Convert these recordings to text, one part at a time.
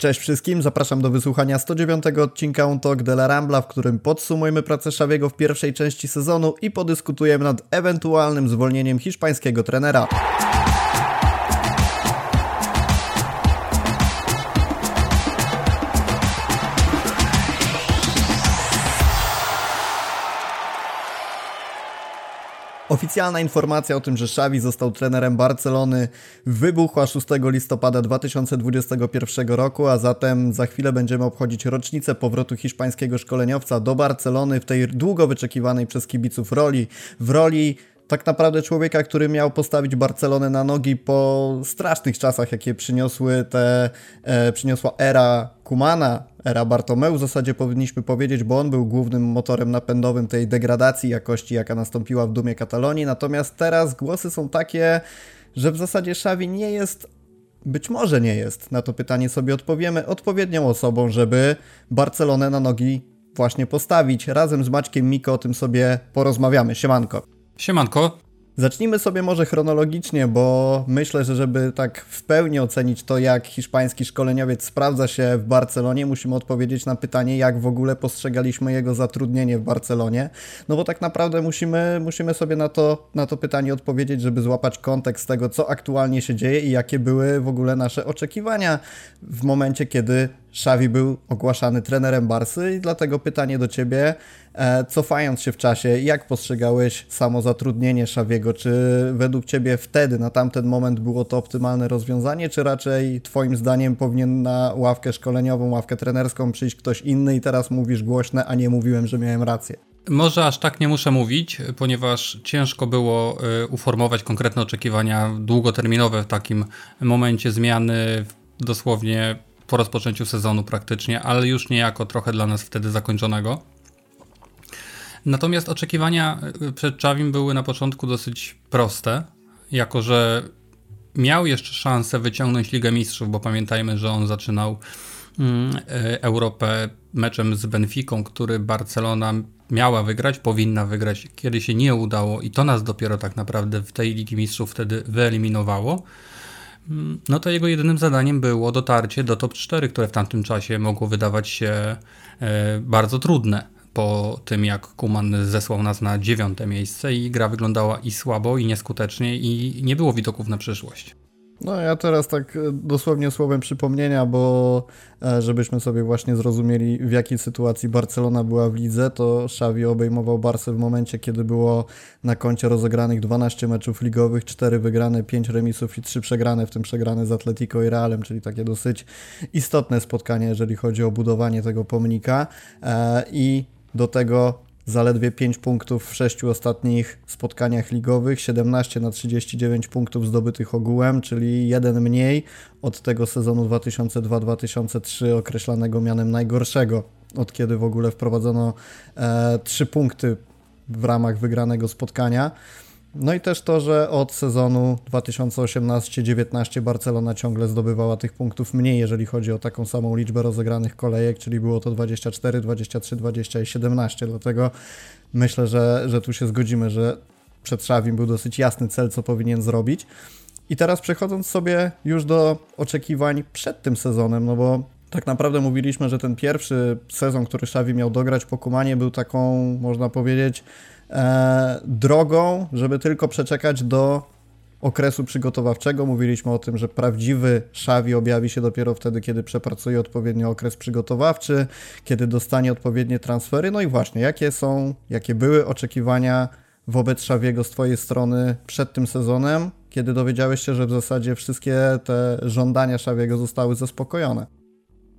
Cześć wszystkim, zapraszam do wysłuchania 109 odcinka On Talk de la Rambla, w którym podsumujemy pracę Szawiego w pierwszej części sezonu i podyskutujemy nad ewentualnym zwolnieniem hiszpańskiego trenera. Oficjalna informacja o tym, że Xavi został trenerem Barcelony wybuchła 6 listopada 2021 roku, a zatem za chwilę będziemy obchodzić rocznicę powrotu hiszpańskiego szkoleniowca do Barcelony w tej długo wyczekiwanej przez kibiców roli, w roli tak naprawdę człowieka, który miał postawić Barcelonę na nogi po strasznych czasach, jakie przyniosły te, e, przyniosła era Kumana, era Bartomeu w zasadzie powinniśmy powiedzieć, bo on był głównym motorem napędowym tej degradacji jakości, jaka nastąpiła w dumie Katalonii. Natomiast teraz głosy są takie, że w zasadzie Xavi nie jest być może nie jest. Na to pytanie sobie odpowiemy odpowiednią osobą, żeby Barcelonę na nogi właśnie postawić. Razem z Maćkiem Miko o tym sobie porozmawiamy. Siemanko. Siemanko. Zacznijmy sobie może chronologicznie, bo myślę, że żeby tak w pełni ocenić to, jak hiszpański szkoleniowiec sprawdza się w Barcelonie, musimy odpowiedzieć na pytanie, jak w ogóle postrzegaliśmy jego zatrudnienie w Barcelonie. No bo tak naprawdę musimy, musimy sobie na to, na to pytanie odpowiedzieć, żeby złapać kontekst tego, co aktualnie się dzieje i jakie były w ogóle nasze oczekiwania w momencie, kiedy Xavi był ogłaszany trenerem Barsy i dlatego pytanie do Ciebie, e, cofając się w czasie, jak postrzegałeś samo zatrudnienie Xaviego? Czy według Ciebie wtedy, na tamten moment było to optymalne rozwiązanie, czy raczej Twoim zdaniem powinien na ławkę szkoleniową, ławkę trenerską przyjść ktoś inny i teraz mówisz głośne, a nie mówiłem, że miałem rację? Może aż tak nie muszę mówić, ponieważ ciężko było e, uformować konkretne oczekiwania długoterminowe w takim momencie zmiany dosłownie po rozpoczęciu sezonu praktycznie, ale już niejako trochę dla nas wtedy zakończonego. Natomiast oczekiwania y, przed Czawim były na początku dosyć proste, jako że miał jeszcze szansę wyciągnąć Ligę Mistrzów, bo pamiętajmy, że on zaczynał mm, y, Europę meczem z Benficą, który Barcelona miała wygrać, powinna wygrać, kiedy się nie udało i to nas dopiero tak naprawdę w tej Ligi Mistrzów wtedy wyeliminowało no to jego jedynym zadaniem było dotarcie do top 4, które w tamtym czasie mogło wydawać się e, bardzo trudne po tym, jak Kuman zesłał nas na dziewiąte miejsce i gra wyglądała i słabo, i nieskutecznie, i nie było widoków na przyszłość. No ja teraz tak e, dosłownie słowem przypomnienia, bo e, żebyśmy sobie właśnie zrozumieli w jakiej sytuacji Barcelona była w lidze, to Xavi obejmował Barce w momencie, kiedy było na koncie rozegranych 12 meczów ligowych, 4 wygrane, 5 remisów i 3 przegrane, w tym przegrane z Atletico i Realem, czyli takie dosyć istotne spotkanie, jeżeli chodzi o budowanie tego pomnika. E, i do tego zaledwie 5 punktów w 6 ostatnich spotkaniach ligowych, 17 na 39 punktów zdobytych ogółem, czyli jeden mniej od tego sezonu 2002-2003 określanego mianem najgorszego, od kiedy w ogóle wprowadzono e, 3 punkty w ramach wygranego spotkania. No i też to, że od sezonu 2018-19 Barcelona ciągle zdobywała tych punktów mniej, jeżeli chodzi o taką samą liczbę rozegranych kolejek, czyli było to 24, 23, 20 i 17. Dlatego myślę, że, że tu się zgodzimy, że przed Szawim był dosyć jasny cel, co powinien zrobić. I teraz przechodząc sobie już do oczekiwań przed tym sezonem, no bo tak naprawdę mówiliśmy, że ten pierwszy sezon, który Szawi miał dograć po Kumanie, był taką, można powiedzieć, e, drogą, żeby tylko przeczekać do okresu przygotowawczego. Mówiliśmy o tym, że prawdziwy Szawi objawi się dopiero wtedy, kiedy przepracuje odpowiednio okres przygotowawczy, kiedy dostanie odpowiednie transfery. No i właśnie, jakie są, jakie były oczekiwania wobec Szawiego z Twojej strony przed tym sezonem, kiedy dowiedziałeś się, że w zasadzie wszystkie te żądania Szawiego zostały zaspokojone?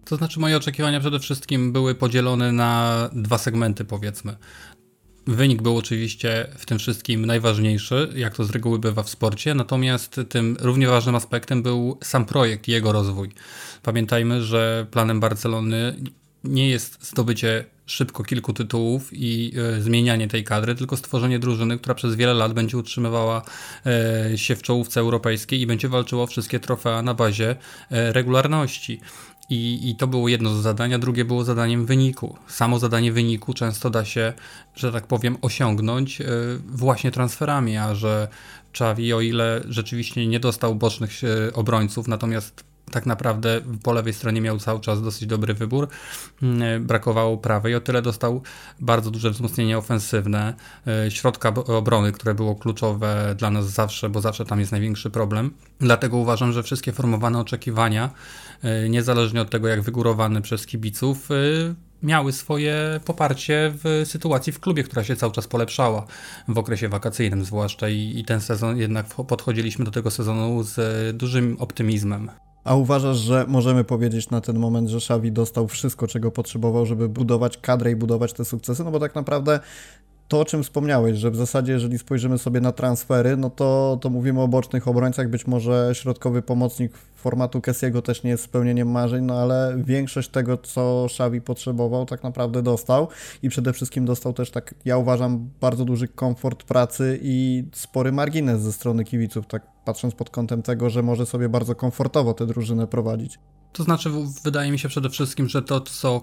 To znaczy, moje oczekiwania przede wszystkim były podzielone na dwa segmenty, powiedzmy. Wynik był oczywiście w tym wszystkim najważniejszy, jak to z reguły bywa w sporcie, natomiast tym równie ważnym aspektem był sam projekt i jego rozwój. Pamiętajmy, że planem Barcelony nie jest zdobycie szybko kilku tytułów i e, zmienianie tej kadry, tylko stworzenie drużyny, która przez wiele lat będzie utrzymywała e, się w czołówce europejskiej i będzie walczyła o wszystkie trofea na bazie e, regularności. I, I to było jedno z zadań, a drugie było zadaniem wyniku. Samo zadanie wyniku często da się, że tak powiem, osiągnąć e, właśnie transferami, a że Czawi, o ile rzeczywiście nie dostał bocznych e, obrońców, natomiast tak naprawdę po lewej stronie miał cały czas dosyć dobry wybór. Mm, brakowało prawej, o tyle dostał bardzo duże wzmocnienie ofensywne, e, środka obrony, które było kluczowe dla nas zawsze, bo zawsze tam jest największy problem. Dlatego uważam, że wszystkie formowane oczekiwania, e, niezależnie od tego, jak wygórowane przez kibiców, e, miały swoje poparcie w sytuacji w klubie, która się cały czas polepszała w okresie wakacyjnym zwłaszcza i, i ten sezon jednak podchodziliśmy do tego sezonu z dużym optymizmem. A uważasz, że możemy powiedzieć na ten moment, że Xavi dostał wszystko, czego potrzebował, żeby budować kadrę i budować te sukcesy? No bo tak naprawdę to, o czym wspomniałeś, że w zasadzie, jeżeli spojrzymy sobie na transfery, no to, to mówimy o bocznych obrońcach, być może środkowy pomocnik formatu Kessiego też nie jest spełnieniem marzeń, no ale większość tego, co Xavi potrzebował, tak naprawdę dostał. I przede wszystkim dostał też, tak ja uważam, bardzo duży komfort pracy i spory margines ze strony kibiców, tak patrząc pod kątem tego, że może sobie bardzo komfortowo tę drużynę prowadzić. To znaczy, wydaje mi się przede wszystkim, że to, co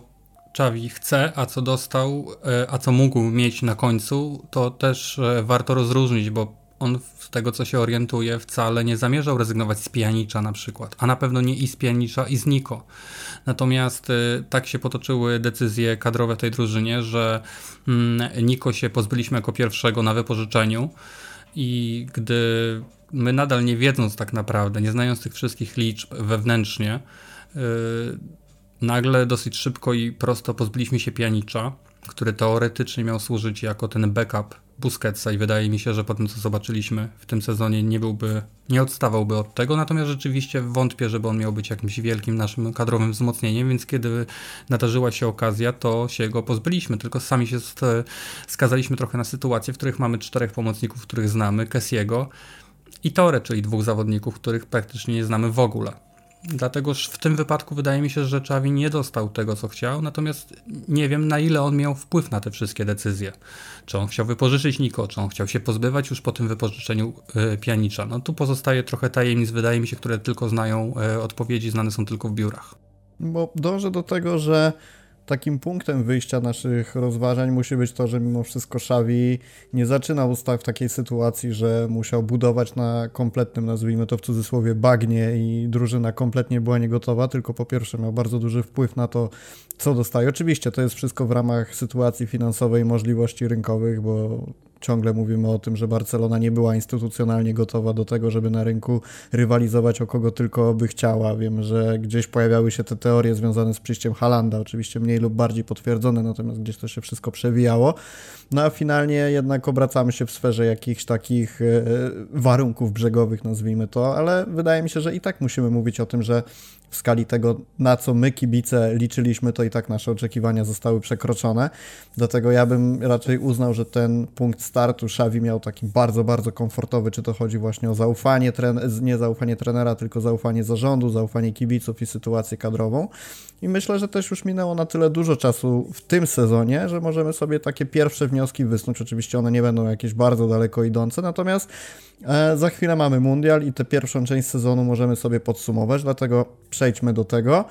Czawi chce, a co dostał, e, a co mógł mieć na końcu, to też e, warto rozróżnić, bo on z tego co się orientuje wcale nie zamierzał rezygnować z Pijanicza na przykład, a na pewno nie i z Pijanicza i z Niko. Natomiast e, tak się potoczyły decyzje kadrowe w tej drużynie, że mm, Niko się pozbyliśmy jako pierwszego na wypożyczeniu i gdy my nadal nie wiedząc tak naprawdę, nie znając tych wszystkich liczb wewnętrznie, Nagle dosyć szybko i prosto pozbyliśmy się Pianicza, który teoretycznie miał służyć jako ten backup Busquetsa i wydaje mi się, że po tym co zobaczyliśmy w tym sezonie nie byłby, nie odstawałby od tego, natomiast rzeczywiście wątpię, żeby on miał być jakimś wielkim naszym kadrowym wzmocnieniem, więc kiedy nadarzyła się okazja, to się go pozbyliśmy, tylko sami się skazaliśmy trochę na sytuacje, w których mamy czterech pomocników, których znamy, Kessiego i Tore, czyli dwóch zawodników, których praktycznie nie znamy w ogóle. Dlatego w tym wypadku wydaje mi się, że Czawi nie dostał tego, co chciał, natomiast nie wiem, na ile on miał wpływ na te wszystkie decyzje. Czy on chciał wypożyczyć Niko, czy on chciał się pozbywać już po tym wypożyczeniu y, Pianicza. No tu pozostaje trochę tajemnic, wydaje mi się, które tylko znają y, odpowiedzi, znane są tylko w biurach. Bo dążę do tego, że takim punktem wyjścia naszych rozważań musi być to, że mimo wszystko Xavi nie zaczynał w takiej sytuacji, że musiał budować na kompletnym, nazwijmy to w cudzysłowie, bagnie i drużyna kompletnie była niegotowa, tylko po pierwsze miał bardzo duży wpływ na to, co dostaje. Oczywiście to jest wszystko w ramach sytuacji finansowej możliwości rynkowych, bo ciągle mówimy o tym, że Barcelona nie była instytucjonalnie gotowa do tego, żeby na rynku rywalizować o kogo tylko by chciała. Wiem, że gdzieś pojawiały się te teorie związane z przyjściem Halanda, oczywiście mniej lub bardziej potwierdzone, natomiast gdzieś to się wszystko przewijało. No a finalnie jednak obracamy się w sferze jakichś takich e, warunków brzegowych, nazwijmy to, ale wydaje mi się, że i tak musimy mówić o tym, że w skali tego, na co my kibice liczyliśmy, to i tak nasze oczekiwania zostały przekroczone. Dlatego ja bym raczej uznał, że ten punkt startu Xavi miał taki bardzo, bardzo komfortowy, czy to chodzi właśnie o zaufanie, nie zaufanie trenera, tylko zaufanie zarządu, zaufanie kibiców i sytuację kadrową. I myślę, że też już minęło na tyle dużo czasu w tym sezonie, że możemy sobie takie pierwsze wnioski wysnuć. Oczywiście one nie będą jakieś bardzo daleko idące, natomiast e, za chwilę mamy mundial i tę pierwszą część sezonu możemy sobie podsumować, dlatego przejdźmy do tego.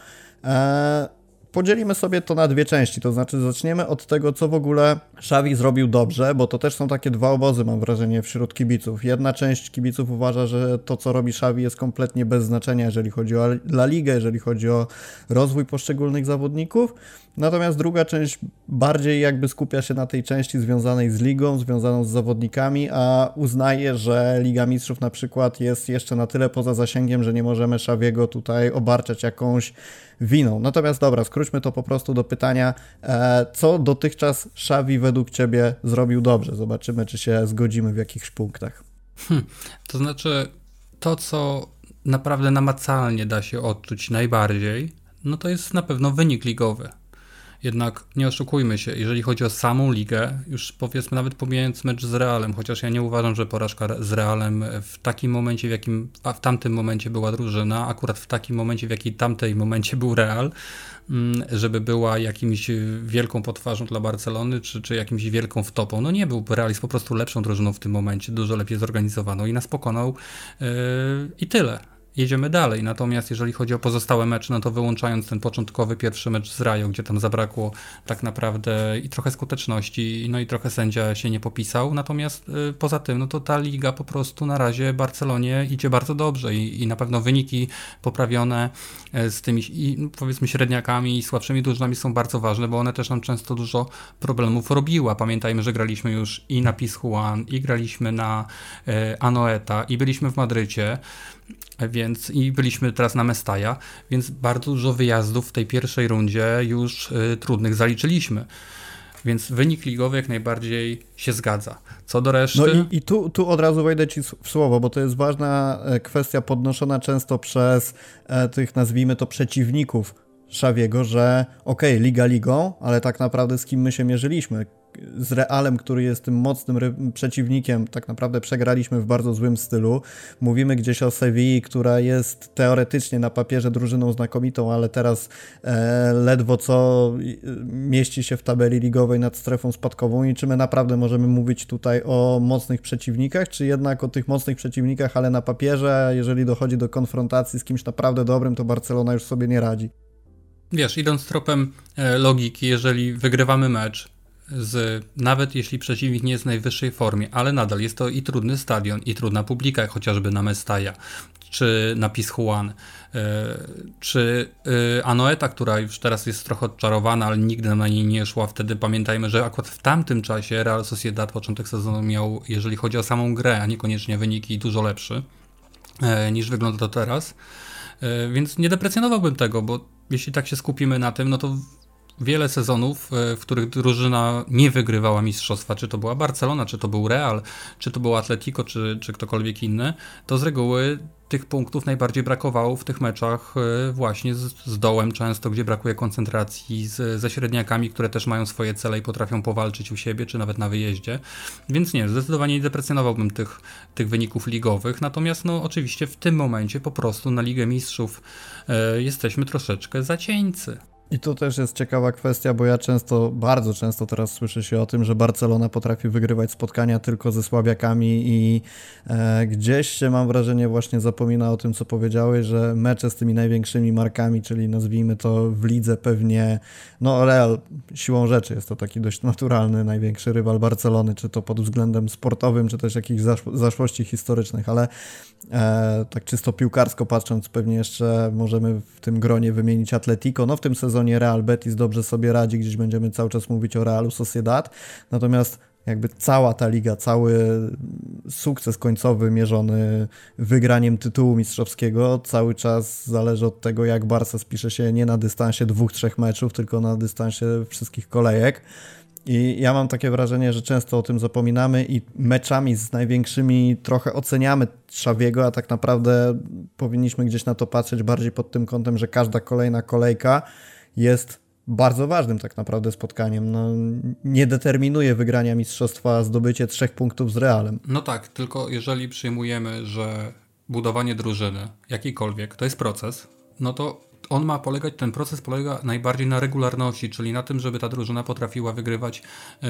E, podzielimy sobie to na dwie części, to znaczy zaczniemy od tego, co w ogóle Xavi zrobił dobrze, bo to też są takie dwa obozy, mam wrażenie, wśród kibiców. Jedna część kibiców uważa, że to, co robi Xavi jest kompletnie bez znaczenia, jeżeli chodzi o La Ligę, jeżeli chodzi o rozwój poszczególnych zawodników, natomiast druga część bardziej jakby skupia się na tej części związanej z ligą, związaną z zawodnikami, a uznaje, że Liga Mistrzów na przykład jest jeszcze na tyle poza zasięgiem, że nie możemy Xaviego tutaj obarczać jakąś winą. Natomiast dobra, skróćmy to po prostu do pytania, e, co dotychczas Xavi według Ciebie zrobił dobrze? Zobaczymy, czy się zgodzimy w jakichś punktach. Hmm, to znaczy, to co naprawdę namacalnie da się odczuć najbardziej, no to jest na pewno wynik ligowy. Jednak nie oszukujmy się, jeżeli chodzi o samą ligę, już powiedzmy nawet pomijając mecz z Realem, chociaż ja nie uważam, że porażka z Realem w takim momencie, w jakim w tamtym momencie była drużyna, akurat w takim momencie, w jakim tamtej momencie był Real, mm, żeby była jakimś wielką potwarzą dla Barcelony, czy, czy jakimś wielką wtopą. No nie był, Real jest po prostu lepszą drużyną w tym momencie, dużo lepiej zorganizowaną i nas pokonał yy, i tyle jedziemy dalej. Natomiast jeżeli chodzi o pozostałe mecze, no to wyłączając ten początkowy pierwszy mecz z Rają, gdzie tam zabrakło tak naprawdę i trochę skuteczności, no i trochę sędzia się nie popisał. Natomiast y, poza tym, no to ta liga po prostu na razie Barcelonie idzie bardzo dobrze i, i na pewno wyniki poprawione y, z tymi i, powiedzmy średniakami i słabszymi drużynami są bardzo ważne, bo one też nam często dużo problemów robiła. Pamiętajmy, że graliśmy już i na Pizjuan, i graliśmy na y, Anoeta, i byliśmy w Madrycie więc i byliśmy teraz na Mestaja, więc bardzo dużo wyjazdów w tej pierwszej rundzie już y, trudnych zaliczyliśmy. Więc wynik ligowy jak najbardziej się zgadza. Co do reszty. No i, i tu, tu od razu wejdę ci w słowo, bo to jest ważna e, kwestia podnoszona często przez e, tych, nazwijmy to, przeciwników Szawiego, że okej, okay, liga ligą, ale tak naprawdę z kim my się mierzyliśmy? Z Realem, który jest tym mocnym przeciwnikiem, tak naprawdę przegraliśmy w bardzo złym stylu. Mówimy gdzieś o Sewilli, która jest teoretycznie na papierze drużyną znakomitą, ale teraz e, ledwo co mieści się w tabeli ligowej nad strefą spadkową i czy my naprawdę możemy mówić tutaj o mocnych przeciwnikach, czy jednak o tych mocnych przeciwnikach, ale na papierze, jeżeli dochodzi do konfrontacji z kimś naprawdę dobrym, to Barcelona już sobie nie radzi. Wiesz, idąc tropem e, logiki, jeżeli wygrywamy mecz, z, nawet jeśli przeciwnik nie jest w najwyższej formie, ale nadal jest to i trudny stadion, i trudna publika, chociażby na Mestaja, czy na Pizjuan, e, czy e, Anoeta, która już teraz jest trochę odczarowana, ale nigdy na niej nie szła. Wtedy pamiętajmy, że akurat w tamtym czasie Real Sociedad początek sezonu miał, jeżeli chodzi o samą grę, a niekoniecznie wyniki, dużo lepszy e, niż wygląda to teraz. Więc nie deprecjonowałbym tego, bo jeśli tak się skupimy na tym, no to wiele sezonów, e, w których drużyna nie wygrywała mistrzostwa, czy to była Barcelona, czy to był Real, czy to był Atletico, czy, czy ktokolwiek inny, to z reguły tych punktów najbardziej brakowało w tych meczach e, właśnie z, z dołem często, gdzie brakuje koncentracji, z, ze średniakami, które też mają swoje cele i potrafią powalczyć u siebie, czy nawet na wyjeździe. Więc nie, zdecydowanie nie deprecjonowałbym tych, tych wyników ligowych, natomiast no oczywiście w tym momencie po prostu na Ligę Mistrzów e, jesteśmy troszeczkę zacieńcy. I to też jest ciekawa kwestia, bo ja często, bardzo często teraz słyszę się o tym, że Barcelona potrafi wygrywać spotkania tylko ze słabiakami i e, gdzieś się mam wrażenie właśnie zapomina o tym, co powiedziałeś, że mecze z tymi największymi markami, czyli nazwijmy to w lidze pewnie, no Real siłą rzeczy jest to taki dość naturalny, największy rywal Barcelony, czy to pod względem sportowym, czy też jakichś zaszłości historycznych, ale e, tak czysto piłkarsko patrząc, pewnie jeszcze możemy w tym gronie wymienić Atletico, no w tym sezonie sezonie Real Betis dobrze sobie radzi, gdzieś będziemy cały czas mówić o Realu Sociedad, natomiast jakby cała ta liga, cały sukces końcowy mierzony wygraniem tytułu mistrzowskiego cały czas zależy od tego, jak Barca spisze się nie na dystansie dwóch, trzech meczów, tylko na dystansie wszystkich kolejek. I ja mam takie wrażenie, że często o tym zapominamy i meczami z największymi trochę oceniamy Szawiego, a tak naprawdę powinniśmy gdzieś na to patrzeć bardziej pod tym kątem, że każda kolejna kolejka jest bardzo ważnym tak naprawdę spotkaniem. No, nie determinuje wygrania mistrzostwa zdobycie trzech punktów z Realem. No tak, tylko jeżeli przyjmujemy, że budowanie drużyny, jakiejkolwiek, to jest proces, no to on ma polegać, ten proces polega najbardziej na regularności, czyli na tym, żeby ta drużyna potrafiła wygrywać yy,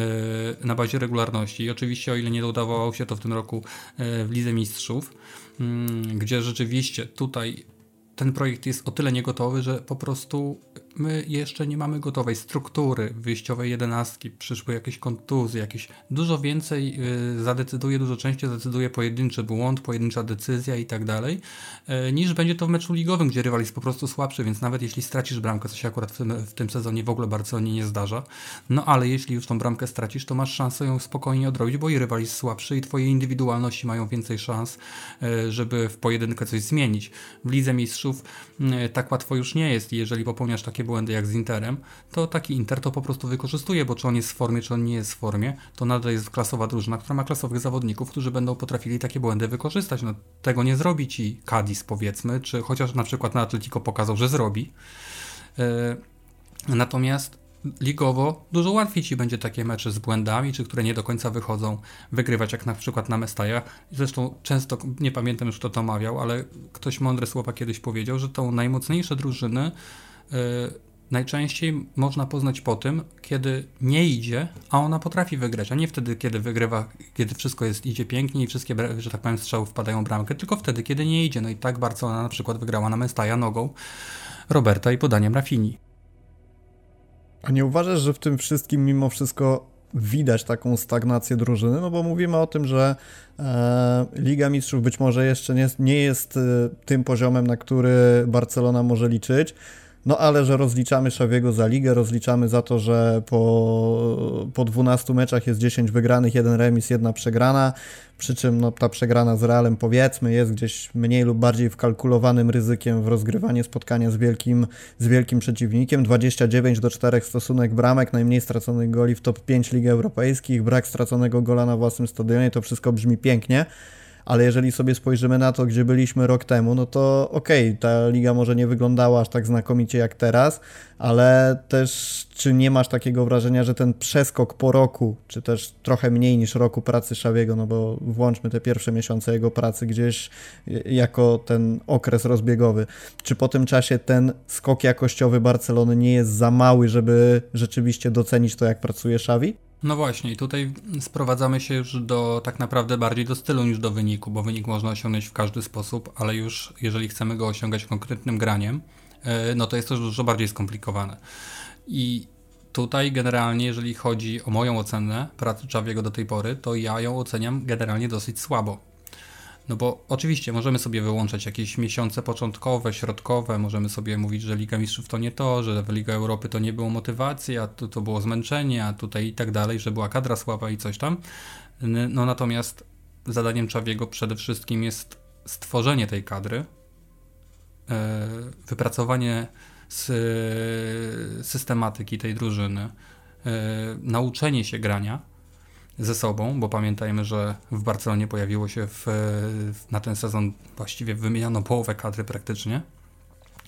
na bazie regularności. I oczywiście, o ile nie udawało się to w tym roku yy, w Lidze Mistrzów, yy, gdzie rzeczywiście tutaj ten projekt jest o tyle niegotowy, że po prostu my jeszcze nie mamy gotowej struktury wyjściowej jedenastki, przyszły jakieś kontuzje, jakieś dużo więcej y, zadecyduje, dużo częściej zadecyduje pojedynczy błąd, pojedyncza decyzja i tak dalej, y, niż będzie to w meczu ligowym, gdzie rywal jest po prostu słabszy, więc nawet jeśli stracisz bramkę, co się akurat w tym, w tym sezonie w ogóle Barcelonie nie zdarza, no ale jeśli już tą bramkę stracisz, to masz szansę ją spokojnie odrobić, bo i rywal jest słabszy i twoje indywidualności mają więcej szans, y, żeby w pojedynkę coś zmienić. W Lidze Mistrzów tak łatwo już nie jest jeżeli popełniasz takie błędy jak z Interem, to taki Inter to po prostu wykorzystuje, bo czy on jest w formie, czy on nie jest w formie, to nadal jest klasowa drużyna, która ma klasowych zawodników, którzy będą potrafili takie błędy wykorzystać. No, tego nie zrobi ci Cadiz powiedzmy, czy chociaż na przykład na Atletico pokazał, że zrobi. Yy, natomiast ligowo dużo łatwiej ci będzie takie mecze z błędami, czy które nie do końca wychodzą, wygrywać, jak na przykład na Mestaja. Zresztą często, nie pamiętam już kto to mawiał, ale ktoś mądre słowa kiedyś powiedział, że tą najmocniejsze drużyny najczęściej można poznać po tym, kiedy nie idzie, a ona potrafi wygrać, a nie wtedy, kiedy wygrywa, kiedy wszystko jest, idzie pięknie i wszystkie, że tak powiem, strzały wpadają bramkę, tylko wtedy, kiedy nie idzie. No i tak Barcelona na przykład wygrała na Mestaja nogą Roberta i podaniem Rafini. A nie uważasz, że w tym wszystkim mimo wszystko widać taką stagnację drużyny? No bo mówimy o tym, że e, Liga Mistrzów być może jeszcze nie, nie jest e, tym poziomem, na który Barcelona może liczyć, no ale że rozliczamy Szawiego za ligę, rozliczamy za to, że po, po 12 meczach jest 10 wygranych, jeden remis, jedna przegrana, przy czym no, ta przegrana z Realem powiedzmy jest gdzieś mniej lub bardziej wkalkulowanym ryzykiem w rozgrywanie spotkania z wielkim, z wielkim przeciwnikiem. 29 do 4 stosunek bramek, najmniej straconych goli w top 5 Lig Europejskich, brak straconego gola na własnym stadionie, to wszystko brzmi pięknie ale jeżeli sobie spojrzymy na to, gdzie byliśmy rok temu, no to okej, okay, ta liga może nie wyglądała aż tak znakomicie jak teraz, ale też czy nie masz takiego wrażenia, że ten przeskok po roku, czy też trochę mniej niż roku pracy Szawiego, no bo włączmy te pierwsze miesiące jego pracy gdzieś jako ten okres rozbiegowy, czy po tym czasie ten skok jakościowy Barcelony nie jest za mały, żeby rzeczywiście docenić to, jak pracuje Szawi? No właśnie, i tutaj sprowadzamy się już do tak naprawdę bardziej do stylu niż do wyniku, bo wynik można osiągnąć w każdy sposób, ale już jeżeli chcemy go osiągać konkretnym graniem, e, no to jest to dużo bardziej skomplikowane. I tutaj generalnie, jeżeli chodzi o moją ocenę pracy Czawiego do tej pory, to ja ją oceniam generalnie dosyć słabo. No bo oczywiście możemy sobie wyłączać jakieś miesiące początkowe, środkowe, możemy sobie mówić, że Liga Mistrzów to nie to, że Liga Europy to nie było motywacji, a to, to było zmęczenie, a tutaj i tak dalej, że była kadra słaba i coś tam. No natomiast zadaniem Czawiego przede wszystkim jest stworzenie tej kadry, e, wypracowanie systematyki tej drużyny, e, nauczenie się grania ze sobą, bo pamiętajmy, że w Barcelonie pojawiło się w, na ten sezon właściwie wymieniono połowę kadry praktycznie.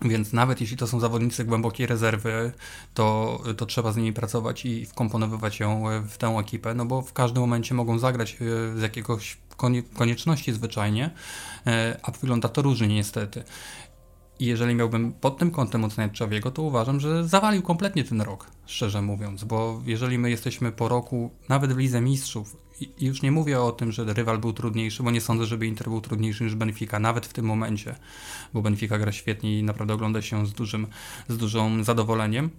Więc nawet jeśli to są zawodnicy głębokiej rezerwy, to, to trzeba z nimi pracować i wkomponowywać ją w tę ekipę, no bo w każdym momencie mogą zagrać e, z jakiegoś konieczności zwyczajnie, e, a wygląda to różnie niestety. I jeżeli miałbym pod tym kątem oceniać Czawiego, to uważam, że zawalił kompletnie ten rok, szczerze mówiąc, bo jeżeli my jesteśmy po roku, nawet w Lidze Mistrzów, i już nie mówię o tym, że rywal był trudniejszy, bo nie sądzę, żeby Inter był trudniejszy niż Benfica, nawet w tym momencie, bo Benfica gra świetnie i naprawdę ogląda się z dużym, z dużym zadowoleniem.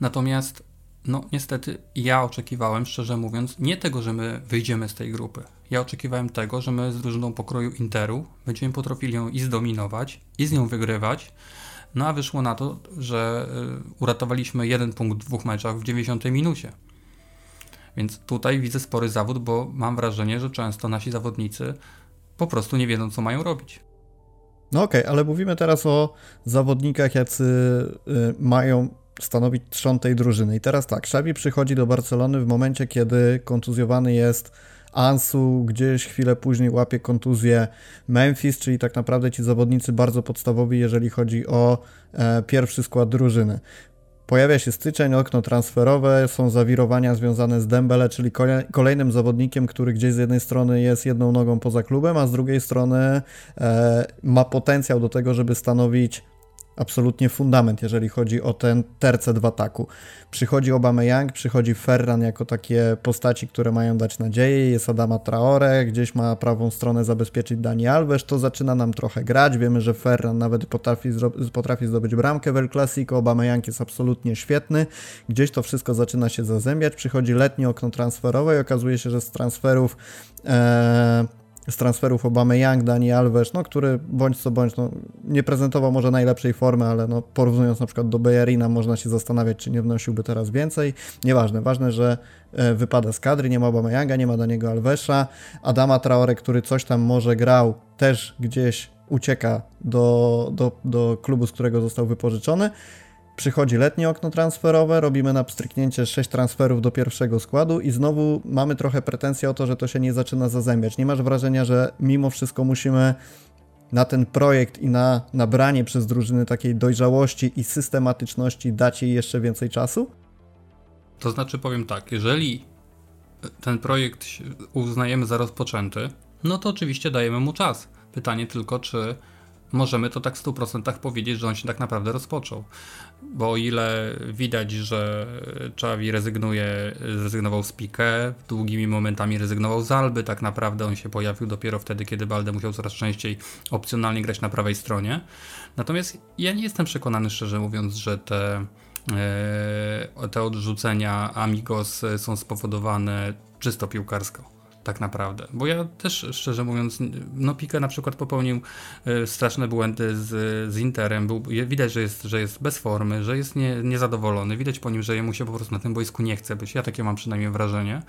Natomiast no niestety ja oczekiwałem, szczerze mówiąc, nie tego, że my wyjdziemy z tej grupy. Ja oczekiwałem tego, że my z drużyną pokroju Interu będziemy potrafili ją i zdominować, i z nią wygrywać. No a wyszło na to, że y, uratowaliśmy jeden punkt w dwóch meczach w 90 minucie. Więc tutaj widzę spory zawód, bo mam wrażenie, że często nasi zawodnicy po prostu nie wiedzą, co mają robić. No okej, okay, ale mówimy teraz o zawodnikach, jacy y, mają stanowić trzon tej drużyny. I teraz tak, Xavi przychodzi do Barcelony w momencie, kiedy kontuzjowany jest Ansu, gdzieś chwilę później łapie kontuzję Memphis, czyli tak naprawdę ci zawodnicy bardzo podstawowi, jeżeli chodzi o e, pierwszy skład drużyny. Pojawia się styczeń, okno transferowe, są zawirowania związane z Dembele, czyli kolejnym zawodnikiem, który gdzieś z jednej strony jest jedną nogą poza klubem, a z drugiej strony e, ma potencjał do tego, żeby stanowić absolutnie fundament, jeżeli chodzi o ten tercet w ataku. Przychodzi Young, przychodzi Ferran jako takie postaci, które mają dać nadzieję, jest Adama Traore, gdzieś ma prawą stronę zabezpieczyć Dani Alves, to zaczyna nam trochę grać, wiemy, że Ferran nawet potrafi, potrafi zdobyć bramkę w El Clasico, Young jest absolutnie świetny, gdzieś to wszystko zaczyna się zazębiać, przychodzi letnie okno transferowe i okazuje się, że z transferów ee, z transferów Obamy Young, Dani Alves, no, który bądź co bądź no, nie prezentował może najlepszej formy, ale no, porównując na przykład do Bejerina można się zastanawiać, czy nie wnosiłby teraz więcej. Nieważne, ważne, że e, wypada z kadry, nie ma Obamy Younga, nie ma Daniego Alvesa, Adama Traore, który coś tam może grał, też gdzieś ucieka do, do, do klubu, z którego został wypożyczony. Przychodzi letnie okno transferowe, robimy na pstryknięcie 6 transferów do pierwszego składu i znowu mamy trochę pretensje o to, że to się nie zaczyna zazębiać. Nie masz wrażenia, że mimo wszystko musimy na ten projekt i na nabranie przez drużyny takiej dojrzałości i systematyczności dać jej jeszcze więcej czasu? To znaczy powiem tak, jeżeli ten projekt uznajemy za rozpoczęty, no to oczywiście dajemy mu czas. Pytanie tylko, czy możemy to tak w 100% powiedzieć, że on się tak naprawdę rozpoczął. Bo o ile widać, że Czawi rezygnuje, zrezygnował z Pique, długimi momentami rezygnował z Alby, tak naprawdę on się pojawił dopiero wtedy, kiedy Balde musiał coraz częściej opcjonalnie grać na prawej stronie. Natomiast ja nie jestem przekonany, szczerze mówiąc, że te e, te odrzucenia Amigos są spowodowane czysto piłkarsko tak naprawdę. Bo ja też, szczerze mówiąc, no Pique na przykład popełnił y, straszne błędy z, z Interem. Był, widać, że jest, że jest bez formy, że jest nie, niezadowolony. Widać po nim, że jemu się po prostu na tym boisku nie chce być. Ja takie mam przynajmniej wrażenie.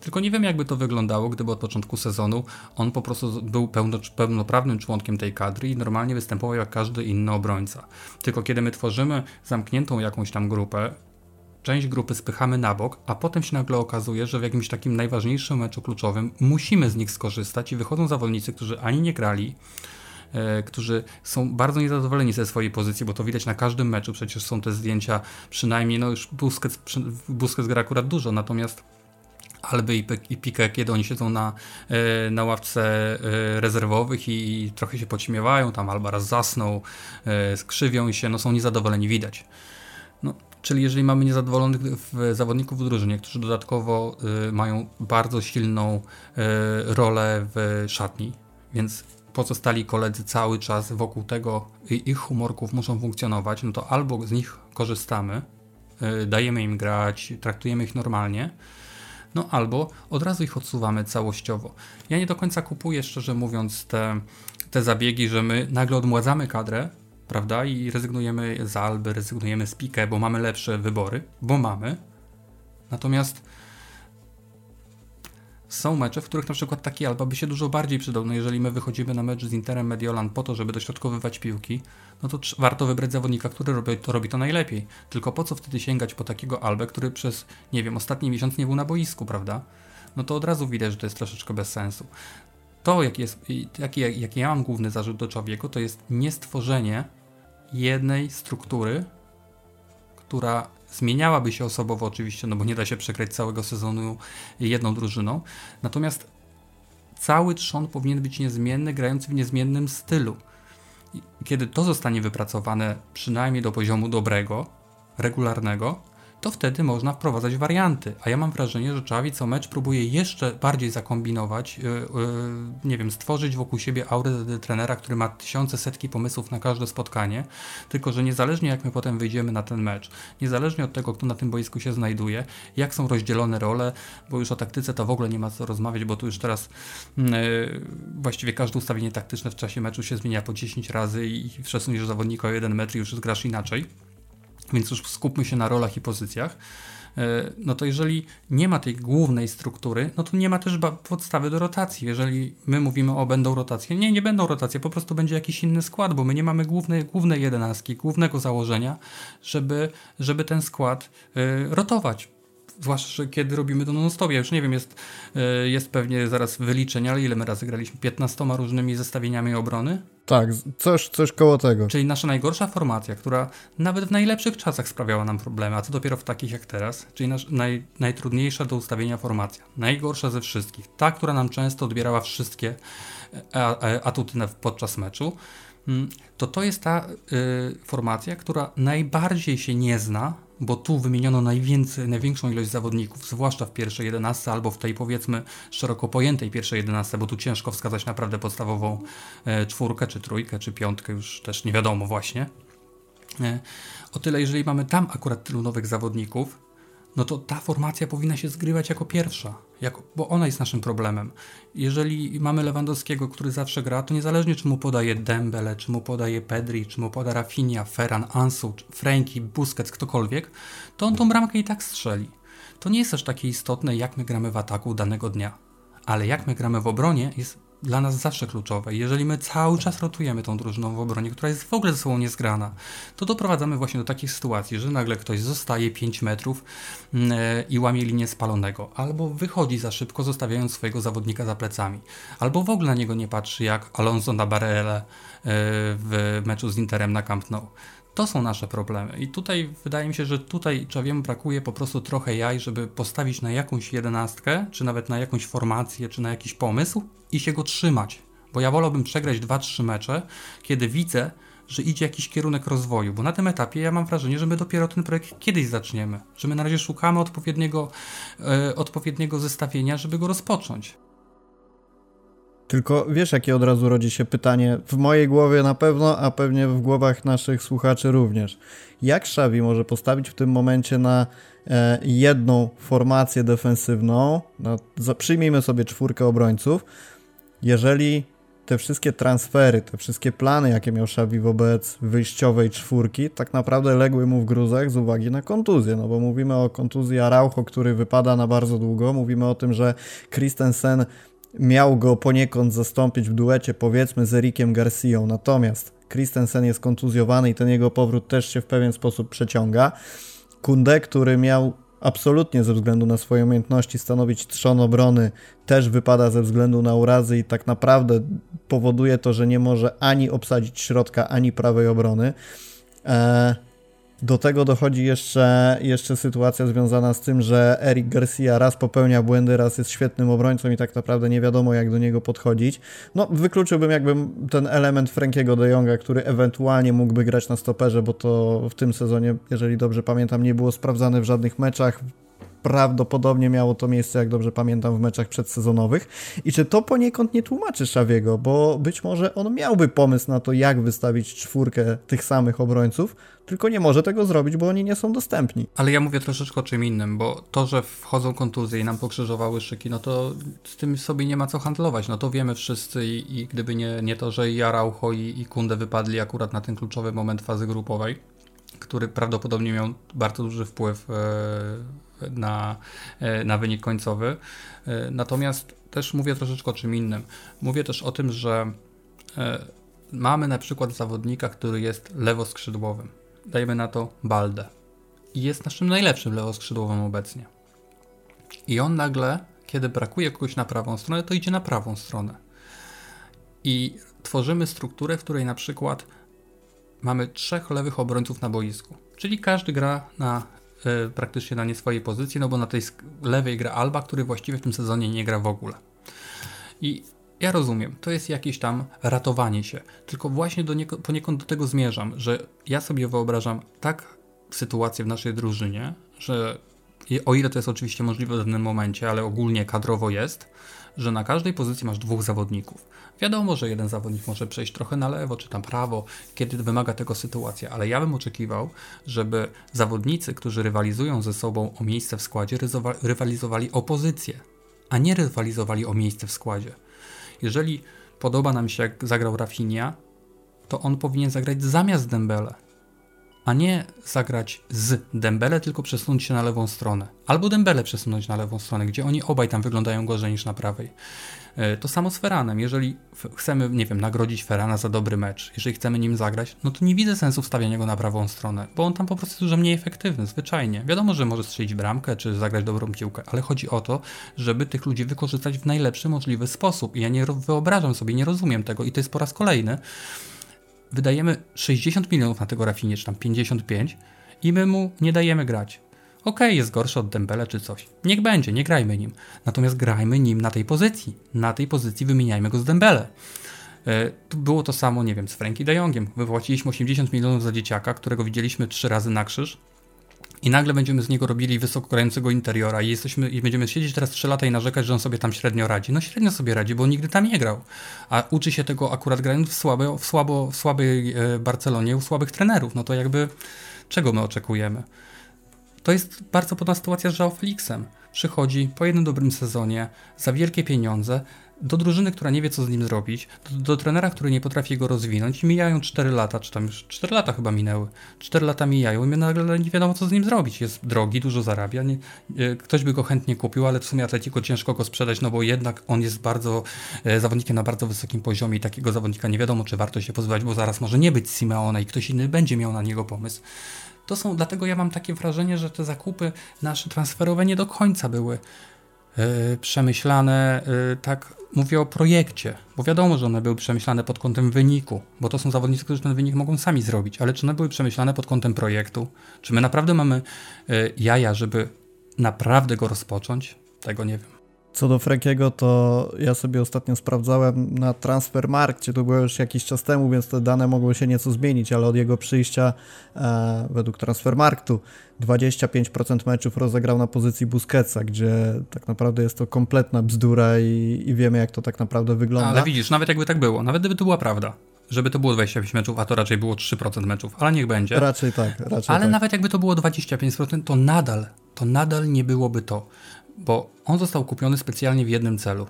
Tylko nie wiem, jakby to wyglądało, gdyby od początku sezonu on po prostu był pełno, pełnoprawnym członkiem tej kadry i normalnie występował jak każdy inny obrońca. Tylko kiedy my tworzymy zamkniętą jakąś tam grupę, część grupy spychamy na bok, a potem się nagle okazuje, że w jakimś takim najważniejszym meczu kluczowym musimy z nich skorzystać i wychodzą zawodnicy, którzy ani nie grali, e, którzy są bardzo niezadowoleni ze swojej pozycji, bo to widać na każdym meczu, przecież są te zdjęcia przynajmniej, no już Busquets, Busquets gra akurat dużo, natomiast Alby i, i kiedy oni siedzą na, e, na ławce e, rezerwowych i trochę się poćmiewają, tam Alba raz zasnął, skrzywią się, no są niezadowoleni, widać. Czyli jeżeli mamy niezadowolonych zawodników w drużynie, którzy dodatkowo y, mają bardzo silną y, rolę w szatni, więc pozostali koledzy cały czas wokół tego i ich humorków muszą funkcjonować, no to albo z nich korzystamy, y, dajemy im grać, traktujemy ich normalnie, no albo od razu ich odsuwamy całościowo. Ja nie do końca kupuję, szczerze mówiąc, te, te zabiegi, że my nagle odmładzamy kadrę, prawda? I rezygnujemy z Alby, rezygnujemy z Pique, bo mamy lepsze wybory, bo mamy. Natomiast są mecze, w których na przykład taki Alba by się dużo bardziej przydał. No jeżeli my wychodzimy na mecz z Interem Mediolan po to, żeby dośrodkowywać piłki, no to warto wybrać zawodnika, który robi to, robi to najlepiej. Tylko po co wtedy sięgać po takiego Albę, który przez, nie wiem, ostatni miesiąc nie był na boisku, prawda? No to od razu widać, że to jest troszeczkę bez sensu. To, jaki, jest, jaki, ja mam główny zarzut do człowieku, to jest niestworzenie jednej struktury, która zmieniałaby się osobowo oczywiście, no bo nie da się przegrać całego sezonu jedną drużyną. Natomiast cały trzon powinien być niezmienny, grający w niezmiennym stylu. I kiedy to zostanie wypracowane przynajmniej do poziomu dobrego, regularnego, to wtedy można wprowadzać warianty. A ja mam wrażenie, że Czawi co mecz próbuje jeszcze bardziej zakombinować, yy, yy, nie wiem, stworzyć wokół siebie aurę trenera, który ma tysiące, setki pomysłów na każde spotkanie, tylko że niezależnie jak my potem wyjdziemy na ten mecz, niezależnie od tego, kto na tym boisku się znajduje, jak są rozdzielone role, bo już o taktyce to w ogóle nie ma co rozmawiać, bo tu już teraz yy, właściwie każde ustawienie taktyczne w czasie meczu się zmienia po 10 razy i przesuniesz zawodnika o jeden metr i już zgrasz inaczej więc już skupmy się na rolach i pozycjach. E, no to jeżeli nie ma tej głównej struktury, no to nie ma też podstawy do rotacji. Jeżeli my mówimy o będą rotacje, nie, nie będą rotacje, po prostu będzie jakiś inny skład, bo my nie mamy głównej, głównej jedenastki, głównego założenia, żeby, żeby ten skład y, rotować zwłaszcza kiedy robimy to non-stop. Ja już nie wiem, jest, e, jest pewnie zaraz wyliczenie, ale ile my razy graliśmy? 15 różnymi zestawieniami obrony? Tak, coś, coś koło tego. Czyli nasza najgorsza formacja, która nawet w najlepszych czasach sprawiała nam problemy, a co dopiero w takich jak teraz, czyli nasz, naj, najtrudniejsza do ustawienia formacja, najgorsza ze wszystkich, ta, która nam często odbierała wszystkie e, atuty podczas meczu, mm, to to jest ta y, formacja, która najbardziej się nie zna bo tu wymieniono najwięcej, największą ilość zawodników, zwłaszcza w pierwszej 11 albo w tej powiedzmy szeroko pojętej pierwszej 11, bo tu ciężko wskazać naprawdę podstawową e, czwórkę, czy trójkę, czy piątkę, już też nie wiadomo właśnie. E, o tyle, jeżeli mamy tam akurat tylu nowych zawodników, no to ta formacja powinna się zgrywać jako pierwsza, jako, bo ona jest naszym problemem. Jeżeli mamy Lewandowskiego, który zawsze gra, to niezależnie czy mu podaje Dembele, czy mu podaje Pedri, czy mu poda Rafinha, Ferran, Ansu, Franki, Busquets, ktokolwiek, to on tą bramkę i tak strzeli. To nie jest aż takie istotne, jak my gramy w ataku danego dnia. Ale jak my gramy w obronie, jest dla nas zawsze kluczowe. Jeżeli my cały czas rotujemy tą drużyną w obronie, która jest w ogóle ze sobą niezgrana, to doprowadzamy właśnie do takich sytuacji, że nagle ktoś zostaje 5 metrów mm, i łamie linię spalonego, albo wychodzi za szybko, zostawiając swojego zawodnika za plecami, albo w ogóle na niego nie patrzy jak Alonso na Barele w meczu z Interem na Camp Nou. To są nasze problemy. I tutaj wydaje mi się, że tutaj Czawiemu brakuje po prostu trochę jaj, żeby postawić na jakąś jedenastkę, czy nawet na jakąś formację, czy na jakiś pomysł i się go trzymać. Bo ja wolałbym przegrać 2-3 mecze, kiedy widzę, że idzie jakiś kierunek rozwoju, bo na tym etapie ja mam wrażenie, że my dopiero ten projekt kiedyś zaczniemy, że my na razie szukamy odpowiedniego, e, odpowiedniego zestawienia, żeby go rozpocząć. Tylko wiesz, jakie od razu rodzi się pytanie w mojej głowie na pewno, a pewnie w głowach naszych słuchaczy również. Jak Xavi może postawić w tym momencie na e, jedną formację defensywną, no, za, przyjmijmy sobie czwórkę obrońców, jeżeli te wszystkie transfery, te wszystkie plany, jakie miał Xavi wobec wyjściowej czwórki, tak naprawdę legły mu w gruzach z uwagi na kontuzję, no bo mówimy o kontuzji Araujo, który wypada na bardzo długo, mówimy o tym, że Christensen miał go poniekąd zastąpić w duecie powiedzmy z Erikiem Garcią, natomiast Christensen jest kontuzjowany i ten jego powrót też się w pewien sposób przeciąga. Kunde, który miał absolutnie ze względu na swoje umiejętności stanowić trzon obrony, też wypada ze względu na urazy i tak naprawdę powoduje to, że nie może ani obsadzić środka, ani prawej obrony. Eee, do tego dochodzi jeszcze, jeszcze sytuacja związana z tym, że Eric Garcia raz popełnia błędy, raz jest świetnym obrońcą i tak naprawdę nie wiadomo jak do niego podchodzić. No, wykluczyłbym jakby ten element Frankiego de Jonga, który ewentualnie mógłby grać na stoperze, bo to w tym sezonie, jeżeli dobrze pamiętam, nie było sprawdzane w żadnych meczach prawdopodobnie miało to miejsce, jak dobrze pamiętam, w meczach przedsezonowych. I czy to poniekąd nie tłumaczy Szawiego, bo być może on miałby pomysł na to, jak wystawić czwórkę tych samych obrońców, tylko nie może tego zrobić, bo oni nie są dostępni. Ale ja mówię troszeczkę o czym innym, bo to, że wchodzą kontuzje i nam pokrzyżowały szyki, no to z tym sobie nie ma co handlować. No to wiemy wszyscy i, i gdyby nie, nie to, że i Araujo i, i Kunde wypadli akurat na ten kluczowy moment fazy grupowej, który prawdopodobnie miał bardzo duży wpływ e, na, e, na wynik końcowy. E, natomiast też mówię troszeczkę o czym innym. Mówię też o tym, że mamy na przykład zawodnika, który jest lewoskrzydłowym dajmy na to Baldę. I jest naszym najlepszym lewoskrzydłowym obecnie. I on nagle, kiedy brakuje kogoś na prawą stronę, to idzie na prawą stronę. I tworzymy strukturę, w której na przykład mamy trzech lewych obrońców na boisku. Czyli każdy gra na praktycznie na nie swojej pozycji, no bo na tej lewej gra Alba, który właściwie w tym sezonie nie gra w ogóle. I ja rozumiem, to jest jakieś tam ratowanie się, tylko właśnie do niego, poniekąd do tego zmierzam, że ja sobie wyobrażam tak sytuację w naszej drużynie, że o ile to jest oczywiście możliwe w danym momencie, ale ogólnie kadrowo jest, że na każdej pozycji masz dwóch zawodników. Wiadomo, że jeden zawodnik może przejść trochę na lewo czy tam prawo, kiedy wymaga tego sytuacja, ale ja bym oczekiwał, żeby zawodnicy, którzy rywalizują ze sobą o miejsce w składzie, rywalizowali o pozycję, a nie rywalizowali o miejsce w składzie. Jeżeli podoba nam się, jak zagrał Rafinha, to on powinien zagrać zamiast Dembele, a nie zagrać z Dembele, tylko przesunąć się na lewą stronę. Albo Dembele przesunąć na lewą stronę, gdzie oni obaj tam wyglądają gorzej niż na prawej. E, to samo z Feranem. Jeżeli chcemy, nie wiem, nagrodzić Ferana za dobry mecz, jeżeli chcemy nim zagrać, no to nie widzę sensu wstawiania go na prawą stronę, bo on tam po prostu jest dużo mniej efektywny, zwyczajnie. Wiadomo, że może strzelić bramkę, czy zagrać dobrą piłkę, ale chodzi o to, żeby tych ludzi wykorzystać w najlepszy możliwy sposób. I ja nie wyobrażam sobie, nie rozumiem tego i to jest po raz kolejny. Wydajemy 60 milionów na tego Rafinie, czy tam 55 i my mu nie dajemy grać. Okej, okay, jest gorszy od Dembele czy coś. Niech będzie, nie grajmy nim. Natomiast grajmy nim na tej pozycji. Na tej pozycji wymieniajmy go z Dembele. E, było to samo, nie wiem, z Frankie de Jongiem. Wypłaciliśmy 80 milionów za dzieciaka, którego widzieliśmy trzy razy na krzyż. I nagle będziemy z niego robili wysokogrającego interiora i, jesteśmy, i będziemy siedzieć teraz 3 lata i narzekać, że on sobie tam średnio radzi. No średnio sobie radzi, bo nigdy tam nie grał. A uczy się tego akurat grając w, słabe, w, słabo, w słabej e, Barcelonie u słabych trenerów. No to jakby czego my oczekujemy? To jest bardzo podobna sytuacja z Joao Felixem. Przychodzi po jednym dobrym sezonie za wielkie pieniądze do drużyny, która nie wie co z nim zrobić, do, do trenera, który nie potrafi go rozwinąć mijają 4 lata, czy tam już 4 lata chyba minęły. 4 lata mijają i nagle nie wiadomo co z nim zrobić. Jest drogi, dużo zarabia, nie, e, ktoś by go chętnie kupił, ale w sumie Atletico ciężko go sprzedać, no bo jednak on jest bardzo e, zawodnikiem na bardzo wysokim poziomie i takiego zawodnika nie wiadomo czy warto się pozbywać, bo zaraz może nie być Simeona i ktoś inny będzie miał na niego pomysł. To są, dlatego ja mam takie wrażenie, że te zakupy nasze transferowe nie do końca były przemyślane, yy, tak mówię o projekcie, bo wiadomo, że one były przemyślane pod kątem wyniku, bo to są zawodnicy, którzy ten wynik mogą sami zrobić, ale czy one były przemyślane pod kątem projektu? Czy my naprawdę mamy yy, jaja, żeby naprawdę go rozpocząć? Tego nie wiem. Co do Frankiego, to ja sobie ostatnio sprawdzałem na Transfermarkcie, to było już jakiś czas temu, więc te dane mogły się nieco zmienić, ale od jego przyjścia e, według Transfermarktu 25% meczów rozegrał na pozycji Busquetsa, gdzie tak naprawdę jest to kompletna bzdura i, i wiemy jak to tak naprawdę wygląda. Ale widzisz, nawet jakby tak było, nawet gdyby to była prawda, żeby to było 25 meczów, a to raczej było 3% meczów, ale niech będzie. Raczej tak, raczej Ale tak. nawet jakby to było 25%, to nadal, to nadal nie byłoby to, bo on został kupiony specjalnie w jednym celu.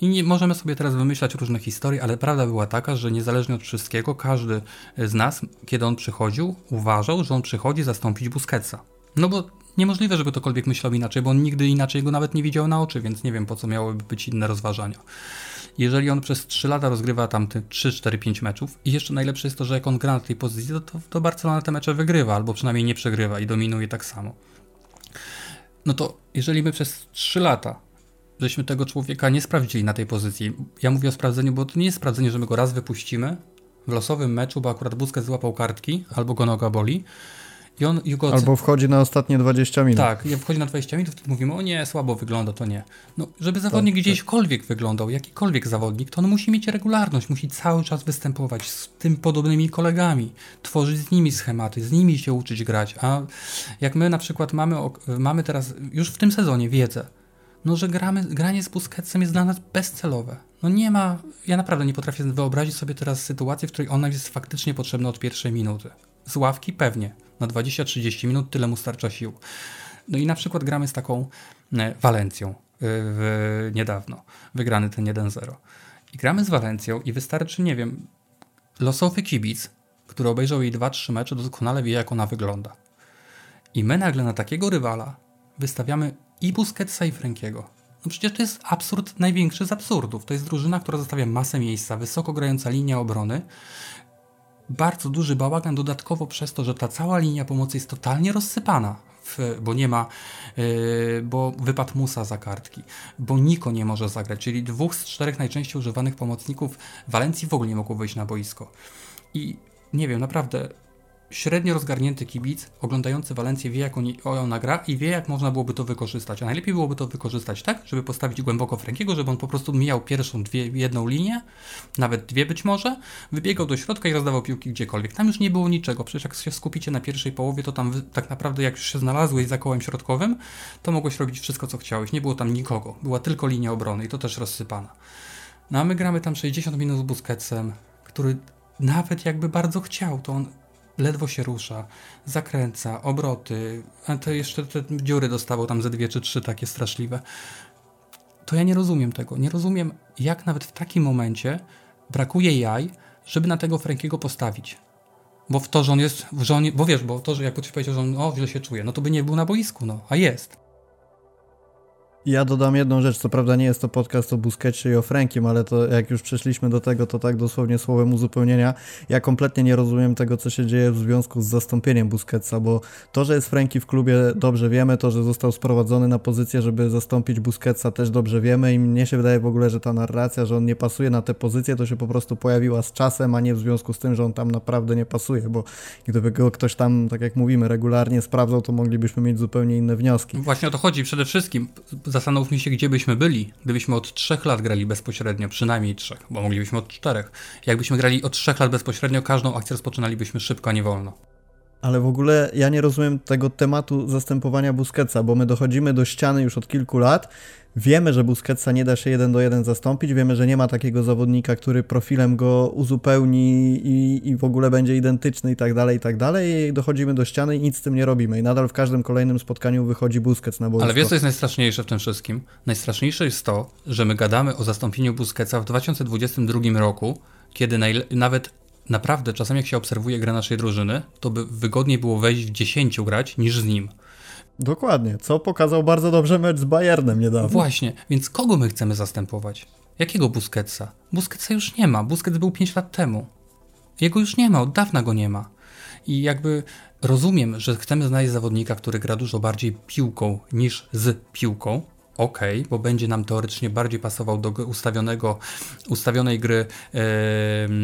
I nie możemy sobie teraz wymyślać różne historie, ale prawda była taka, że niezależnie od wszystkiego, każdy z nas, kiedy on przychodził, uważał, że on przychodzi zastąpić Busquetsa. No bo niemożliwe, żeby ktokolwiek myślał inaczej, bo on nigdy inaczej go nawet nie widział na oczy, więc nie wiem po co miałyby być inne rozważania. Jeżeli on przez 3 lata rozgrywa tam te 3, 4, 5 meczów i jeszcze najlepsze jest to, że jak on gra na tej pozycji, to, to Barcelona te mecze wygrywa, albo przynajmniej nie przegrywa i dominuje tak samo. No to jeżeli my przez 3 lata żeśmy tego człowieka nie sprawdzili na tej pozycji, ja mówię o sprawdzeniu, bo to nie jest sprawdzenie, że my go raz wypuścimy w losowym meczu, bo akurat Busquets złapał kartki, albo go noga boli, i on i go Albo wchodzi na ostatnie 20 minut. tak, jak wchodzi na 20 minut, wtedy mówimy, o nie, słabo wygląda, to nie. No, żeby zawodnik tak. gdzieśkolwiek wyglądał, jakikolwiek zawodnik, to on musi mieć regularność, musi cały czas występować z tym podobnymi kolegami, tworzyć z nimi schematy, z nimi się uczyć grać. A jak my na przykład mamy, mamy teraz już w tym sezonie wiedzę, no, że gramy, granie z Busquetsem jest dla nas bezcelowe. No nie ma, ja naprawdę nie potrafię wyobrazić sobie teraz sytuacji, w której ona jest faktycznie potrzebna od pierwszej minuty. Z ławki pewnie, na 20-30 minut tyle mu starcza sił. No i na przykład gramy z taką e, Walencją e, w, niedawno, wygrany ten 1-0. I gramy z Walencją i wystarczy, nie wiem, losowy kibic, który obejrzał jej 2-3 mecze, doskonale wie jak ona wygląda. I my nagle na takiego rywala wystawiamy i Busquetsa i Frankiego. No przecież to jest absurd największy z absurdów. To jest drużyna, która zostawia masę miejsca, wysoko grająca linia obrony. Bardzo duży bałagan dodatkowo przez to, że ta cała linia pomocy jest totalnie rozsypana. W, bo nie ma, yy, bo wypadł Musa za kartki, bo Niko nie może zagrać, czyli dwóch z czterech najczęściej używanych pomocników Walencji w ogóle nie mogło wyjść na boisko. I nie wiem, naprawdę średnio rozgarnięty kibic oglądający Walencję wie, jak oni, ona gra i wie, jak można byłoby to wykorzystać. A najlepiej byłoby to wykorzystać tak, żeby postawić głęboko Frankiego, żeby on po prostu mijał pierwszą, dwie, jedną linię, nawet dwie być może, wybiegał do środka i rozdawał piłki gdziekolwiek. Tam już nie było niczego. Przecież jak się skupicie na pierwszej połowie, to tam tak naprawdę jak już się znalazłeś za kołem środkowym, to mogłeś robić wszystko, co chciałeś. Nie było tam nikogo. Była tylko linia obrony i to też rozsypana. No a my gramy tam 60 minut z Busquetsem, który nawet jakby bardzo chciał, to on ledwo się rusza, zakręca, obroty, a to jeszcze te dziury dostawał tam ze dwie czy trzy takie straszliwe. To ja nie rozumiem tego. Nie rozumiem, jak nawet w takim momencie brakuje jaj, żeby na tego Frankiego postawić. Bo w to, że on jest, że on, bo wiesz, bo to, że jak ktoś powiedział, że on o, źle się czuje, no to by nie był na boisku, no, a jest. Ja dodam jedną rzecz, co prawda nie jest to podcast o Busquetsie i o Frankiem, ale to jak już przeszliśmy do tego, to tak dosłownie słowem uzupełnienia. Ja kompletnie nie rozumiem tego, co się dzieje w związku z zastąpieniem Busquetsa, bo to, że jest Franki w klubie dobrze wiemy, to, że został sprowadzony na pozycję, żeby zastąpić Busquetsa też dobrze wiemy i mnie się wydaje w ogóle, że ta narracja, że on nie pasuje na tę pozycję, to się po prostu pojawiła z czasem, a nie w związku z tym, że on tam naprawdę nie pasuje, bo gdyby go ktoś tam, tak jak mówimy, regularnie sprawdzał, to moglibyśmy mieć zupełnie inne wnioski. Właśnie o to chodzi przede wszystkim. Zastanówmy się, gdzie byśmy byli, gdybyśmy od trzech lat grali bezpośrednio, przynajmniej trzech, bo moglibyśmy od czterech. Jakbyśmy grali od trzech lat bezpośrednio, każdą akcję rozpoczynalibyśmy szybko, a nie wolno. Ale w ogóle ja nie rozumiem tego tematu zastępowania Busquetsa, bo my dochodzimy do ściany już od kilku lat. Wiemy, że Busquetsa nie da się jeden do jeden zastąpić, wiemy, że nie ma takiego zawodnika, który profilem go uzupełni i, i w ogóle będzie identyczny i tak dalej, i tak dalej. Dochodzimy do ściany i nic z tym nie robimy. I nadal w każdym kolejnym spotkaniu wychodzi Busquets na boisko. Ale wiesz, co jest najstraszniejsze w tym wszystkim? Najstraszniejsze jest to, że my gadamy o zastąpieniu Busquetsa w 2022 roku, kiedy nawet naprawdę czasami jak się obserwuje grę naszej drużyny, to by wygodniej było wejść w 10 grać niż z nim. Dokładnie, co pokazał bardzo dobrze mecz z Bayernem niedawno. Właśnie, więc kogo my chcemy zastępować? Jakiego Busquetsa? Busquetsa już nie ma, Busquets był 5 lat temu. Jego już nie ma, od dawna go nie ma. I jakby rozumiem, że chcemy znaleźć zawodnika, który gra dużo bardziej piłką niż z piłką, ok, bo będzie nam teoretycznie bardziej pasował do ustawionego, ustawionej gry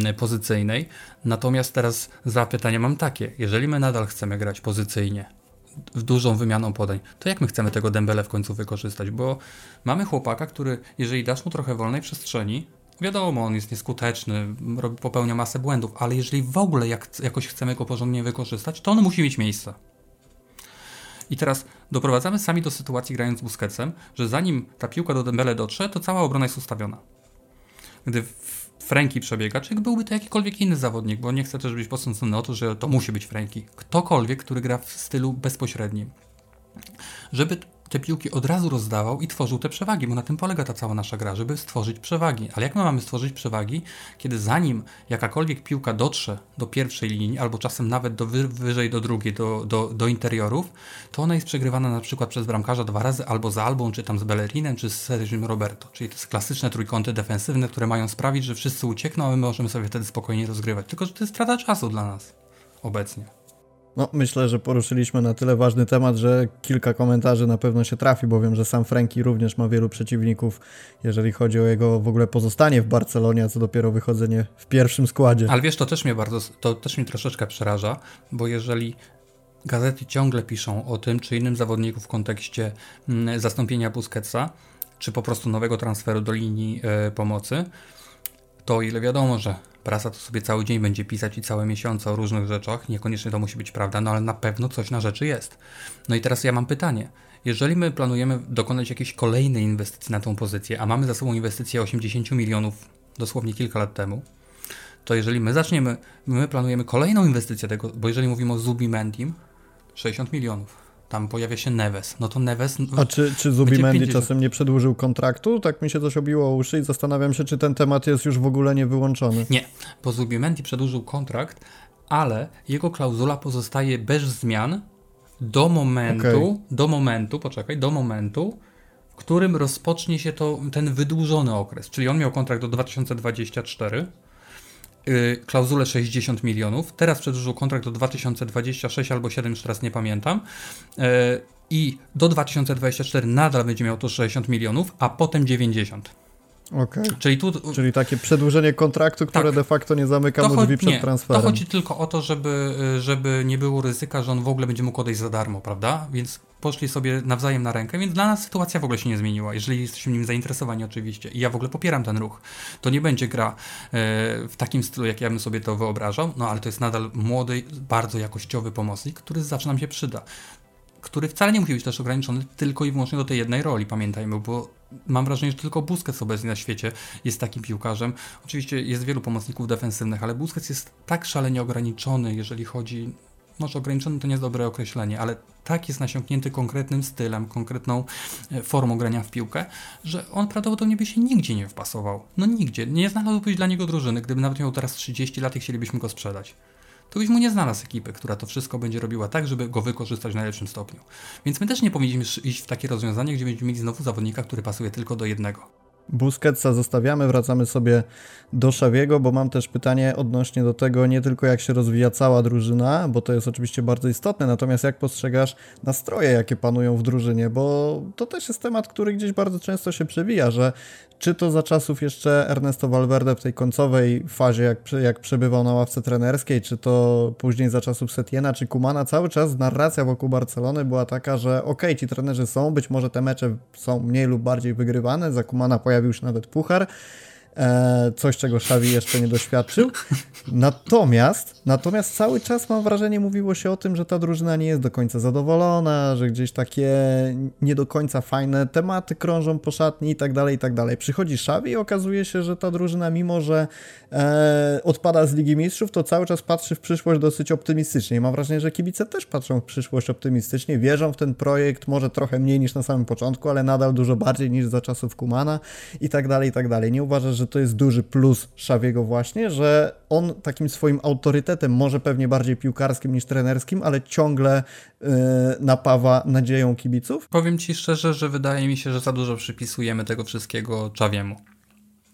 yy, pozycyjnej. Natomiast teraz zapytanie mam takie: jeżeli my nadal chcemy grać pozycyjnie, dużą wymianą podań. To jak my chcemy tego Dembele w końcu wykorzystać? Bo mamy chłopaka, który jeżeli dasz mu trochę wolnej przestrzeni, wiadomo, on jest nieskuteczny, robi, popełnia masę błędów, ale jeżeli w ogóle jak, jakoś chcemy go porządnie wykorzystać, to on musi mieć miejsce. I teraz doprowadzamy sami do sytuacji grając z Busquetsem, że zanim ta piłka do Dembele dotrze, to cała obrona jest ustawiona. Gdy Franki przebiega, czy byłby to jakikolwiek inny zawodnik, bo nie chcę też być posądzony o to, że to musi być Franki. Ktokolwiek, który gra w stylu bezpośrednim. Żeby te piłki od razu rozdawał i tworzył te przewagi, bo na tym polega ta cała nasza gra, żeby stworzyć przewagi. Ale jak my mamy stworzyć przewagi, kiedy zanim jakakolwiek piłka dotrze do pierwszej linii, albo czasem nawet do wyżej do drugiej, do, do, do interiorów, to ona jest przegrywana na przykład przez bramkarza dwa razy, albo z Albą, czy tam z Bellerinem, czy z Sergio Roberto. Czyli to jest klasyczne trójkąty defensywne, które mają sprawić, że wszyscy uciekną, a my możemy sobie wtedy spokojnie rozgrywać. Tylko, że to jest strata czasu dla nas obecnie. No, myślę, że poruszyliśmy na tyle ważny temat, że kilka komentarzy na pewno się trafi, bo wiem, że sam Franki również ma wielu przeciwników, jeżeli chodzi o jego w ogóle pozostanie w Barcelonie, a co dopiero wychodzenie w pierwszym składzie. Ale wiesz, to też mnie bardzo, to też mnie troszeczkę przeraża, bo jeżeli gazety ciągle piszą o tym czy innym zawodniku w kontekście mm, zastąpienia Busquetsa, czy po prostu nowego transferu do linii y, pomocy, to ile wiadomo, że prasa to sobie cały dzień będzie pisać i całe miesiące o różnych rzeczach, niekoniecznie to musi być prawda, no ale na pewno coś na rzeczy jest. No i teraz ja mam pytanie. Jeżeli my planujemy dokonać jakiejś kolejnej inwestycji na tą pozycję, a mamy za sobą inwestycję 80 milionów dosłownie kilka lat temu, to jeżeli my zaczniemy, my planujemy kolejną inwestycję tego, bo jeżeli mówimy o Zubimendim, 60 milionów tam pojawia się Neves. No to Neves. A czy, czy Zubimendi czasem nie przedłużył kontraktu? Tak mi się coś obiło o uszy i zastanawiam się, czy ten temat jest już w ogóle nie wyłączony. Nie, bo Zubimendi przedłużył kontrakt, ale jego klauzula pozostaje bez zmian do momentu, okay. do momentu, poczekaj, do momentu, w którym rozpocznie się to, ten wydłużony okres. Czyli on miał kontrakt do 2024 Y, klauzulę 60 milionów. Teraz przedłużył kontrakt do 2026 albo 7, już teraz nie pamiętam. Y, I do 2024 nadal będzie miał to 60 milionów, a potem 90. Okay. Czyli, tu, Czyli takie przedłużenie kontraktu, które tak. de facto nie zamyka mu drzwi przed nie, transferem. To chodzi tylko o to, żeby, żeby nie było ryzyka, że on w ogóle będzie mógł odejść za darmo, prawda? Więc poszli sobie nawzajem na rękę, więc dla nas sytuacja w ogóle się nie zmieniła, jeżeli jesteśmy nim zainteresowani oczywiście. I ja w ogóle popieram ten ruch. To nie będzie gra e, w takim stylu, jak ja bym sobie to wyobrażał, no ale to jest nadal młody, bardzo jakościowy pomocnik, który zawsze nam się przyda który wcale nie musi być też ograniczony tylko i wyłącznie do tej jednej roli, pamiętajmy, bo mam wrażenie, że tylko Busquets obecnie na świecie jest takim piłkarzem. Oczywiście jest wielu pomocników defensywnych, ale Busquets jest tak szalenie ograniczony, jeżeli chodzi może ograniczony to nie jest dobre określenie, ale tak jest nasiąknięty konkretnym stylem, konkretną e, formą grania w piłkę, że on prawdopodobnie by się nigdzie nie wpasował. No nigdzie. Nie znalazłby dla niego drużyny, gdyby nawet miał teraz 30 lat i chcielibyśmy go sprzedać to byś mu nie znalazł ekipy, która to wszystko będzie robiła tak, żeby go wykorzystać w najlepszym stopniu. Więc my też nie powinniśmy iść w takie rozwiązanie, gdzie będziemy mieli znowu zawodnika, który pasuje tylko do jednego. Busquetsa zostawiamy, wracamy sobie do Szawiego, bo mam też pytanie odnośnie do tego, nie tylko jak się rozwija cała drużyna, bo to jest oczywiście bardzo istotne, natomiast jak postrzegasz nastroje, jakie panują w drużynie, bo to też jest temat, który gdzieś bardzo często się przewija, że czy to za czasów jeszcze Ernesto Valverde w tej końcowej fazie, jak, jak przebywał na ławce trenerskiej, czy to później za czasów Setiena czy Kumana, cały czas narracja wokół Barcelony była taka, że okej, okay, ci trenerzy są, być może te mecze są mniej lub bardziej wygrywane, za Kumana pojawił się nawet puchar, coś, czego Xavi jeszcze nie doświadczył. Natomiast, natomiast cały czas mam wrażenie, mówiło się o tym, że ta drużyna nie jest do końca zadowolona, że gdzieś takie nie do końca fajne tematy krążą po szatni i tak dalej, i tak dalej. Przychodzi Xavi i okazuje się, że ta drużyna, mimo że e, odpada z Ligi Mistrzów, to cały czas patrzy w przyszłość dosyć optymistycznie. I mam wrażenie, że kibice też patrzą w przyszłość optymistycznie, wierzą w ten projekt, może trochę mniej niż na samym początku, ale nadal dużo bardziej niż za czasów Kumana i tak dalej, i tak dalej. Nie uważasz, że to jest duży plus Szawiego właśnie, że on takim swoim autorytetem, może pewnie bardziej piłkarskim niż trenerskim, ale ciągle yy, napawa nadzieją kibiców? Powiem Ci szczerze, że wydaje mi się, że za dużo przypisujemy tego wszystkiego Czawiemu.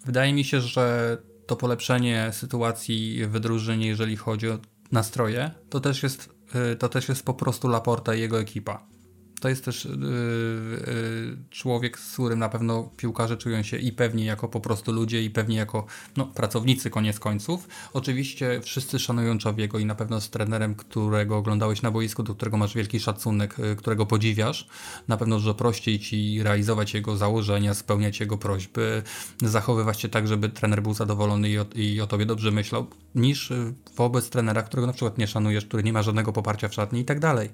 Wydaje mi się, że to polepszenie sytuacji w drużynie, jeżeli chodzi o nastroje, to też jest, yy, to też jest po prostu Laporta i jego ekipa to jest też yy, yy, człowiek, z którym na pewno piłkarze czują się i pewnie jako po prostu ludzie, i pewnie jako no, pracownicy koniec końców. Oczywiście wszyscy szanują Czawiego i na pewno z trenerem, którego oglądałeś na boisku, do którego masz wielki szacunek, yy, którego podziwiasz, na pewno dużo prościej ci realizować jego założenia, spełniać jego prośby, zachowywać się tak, żeby trener był zadowolony i o, i o tobie dobrze myślał, niż y, wobec trenera, którego na przykład nie szanujesz, który nie ma żadnego poparcia w szatni i tak dalej.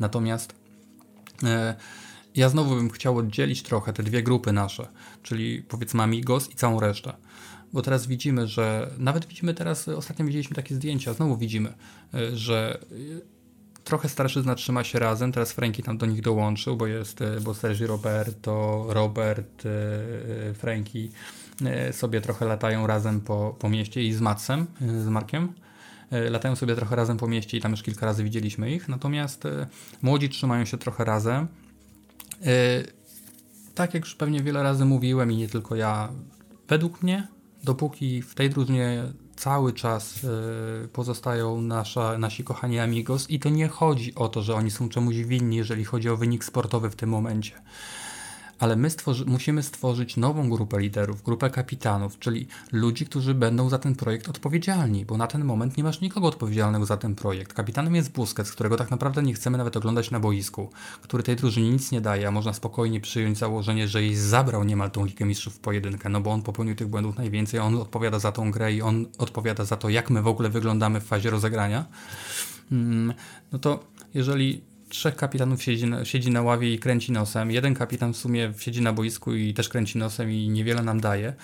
Natomiast ja znowu bym chciał oddzielić trochę te dwie grupy nasze, czyli powiedzmy Amigos i całą resztę. Bo teraz widzimy, że nawet widzimy teraz, ostatnio widzieliśmy takie zdjęcia, znowu widzimy, e, że e, trochę starszyzna trzyma się razem, teraz Franki tam do nich dołączył, bo jest, bo Sergi Roberto, Robert, Franki sobie trochę latają razem po, po mieście i z Matsem, z Markiem. E, latają sobie trochę razem po mieście i tam już kilka razy widzieliśmy ich, natomiast e, młodzi trzymają się trochę razem. E, tak jak już pewnie wiele razy mówiłem i nie tylko ja, według mnie, dopóki w tej drużynie cały czas pozostają nasza, nasi kochani amigos i to nie chodzi o to, że oni są czemuś winni, jeżeli chodzi o wynik sportowy w tym momencie ale my stworzy musimy stworzyć nową grupę liderów, grupę kapitanów, czyli ludzi, którzy będą za ten projekt odpowiedzialni, bo na ten moment nie masz nikogo odpowiedzialnego za ten projekt. Kapitanem jest Busquets, którego tak naprawdę nie chcemy nawet oglądać na boisku, który tej drużynie nic nie daje, a można spokojnie przyjąć założenie, że jej zabrał niemal tą Ligę Mistrzów w pojedynkę, no bo on popełnił tych błędów najwięcej, on odpowiada za tą grę i on odpowiada za to, jak my w ogóle wyglądamy w fazie rozegrania. Mm, no to jeżeli trzech kapitanów siedzi na, siedzi na ławie i kręci nosem, jeden kapitan w sumie siedzi na boisku i też kręci nosem i niewiele nam daje,